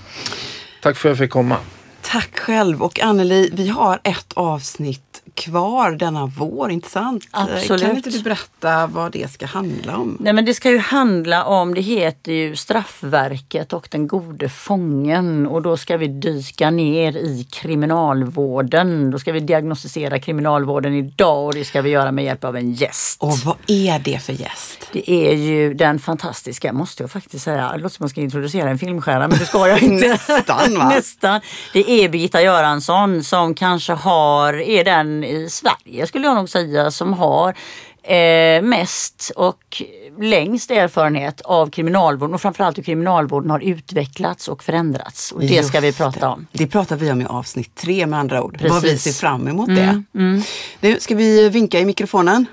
Tack för att jag fick komma. Tack själv och Anneli, vi har ett avsnitt kvar denna vår, inte sant? Absolut. Kan inte du berätta vad det ska handla om? Nej men det ska ju handla om, det heter ju Straffverket och den gode fången och då ska vi dyka ner i kriminalvården. Då ska vi diagnostisera kriminalvården idag och det ska vi göra med hjälp av en gäst. Och vad är det för gäst? Det är ju den fantastiska, måste jag faktiskt säga, det låter som man ska introducera en filmstjärna men det ska jag inte. Nästan, va? Nästan. Det är Birgitta Göransson som kanske har, är den i Sverige skulle jag nog säga, som har eh, mest och längst erfarenhet av kriminalvården och framförallt hur kriminalvården har utvecklats och förändrats. Och det ska vi Just prata det. om. Det pratar vi om i avsnitt tre med andra ord. Vad vi Precis. Mm, ser fram emot det. Nu ska vi vinka i mikrofonen.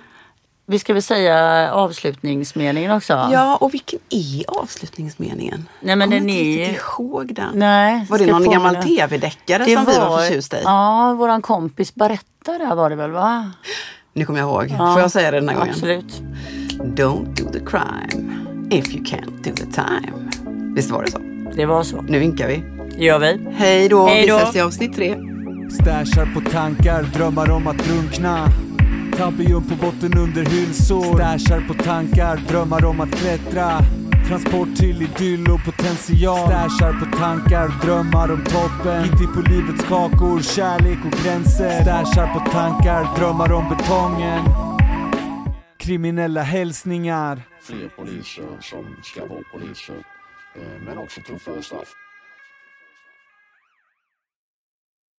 Vi ska väl säga avslutningsmeningen också? Ja, och vilken är avslutningsmeningen? Nej, men Kommer den inte är riktigt ju- ihåg den. Nej, var det någon påminna. gammal tv-deckare som vi var förtjusta i? Ja, våran kompis Baretta där var det väl va? Nu kommer jag ihåg. Får jag säga det den här gången? Absolut. Don't do the crime if you can't do the time. Visst var det så? Det var så. Nu vinkar vi. Gör vi. Hej då, Hej då. vi ses i avsnitt tre. Stashar på tankar, drömmar om att drunkna Tabium på botten under hylsor. Stashar på tankar, drömmar om att klättra. Transport till idyll och potential. Stashar på tankar, drömmar om toppen. Gitti på livets kakor, kärlek och gränser. Stashar på tankar, drömmar om betongen. Kriminella hälsningar. Fler poliser som ska vara poliser, eh, men också tuffare straff.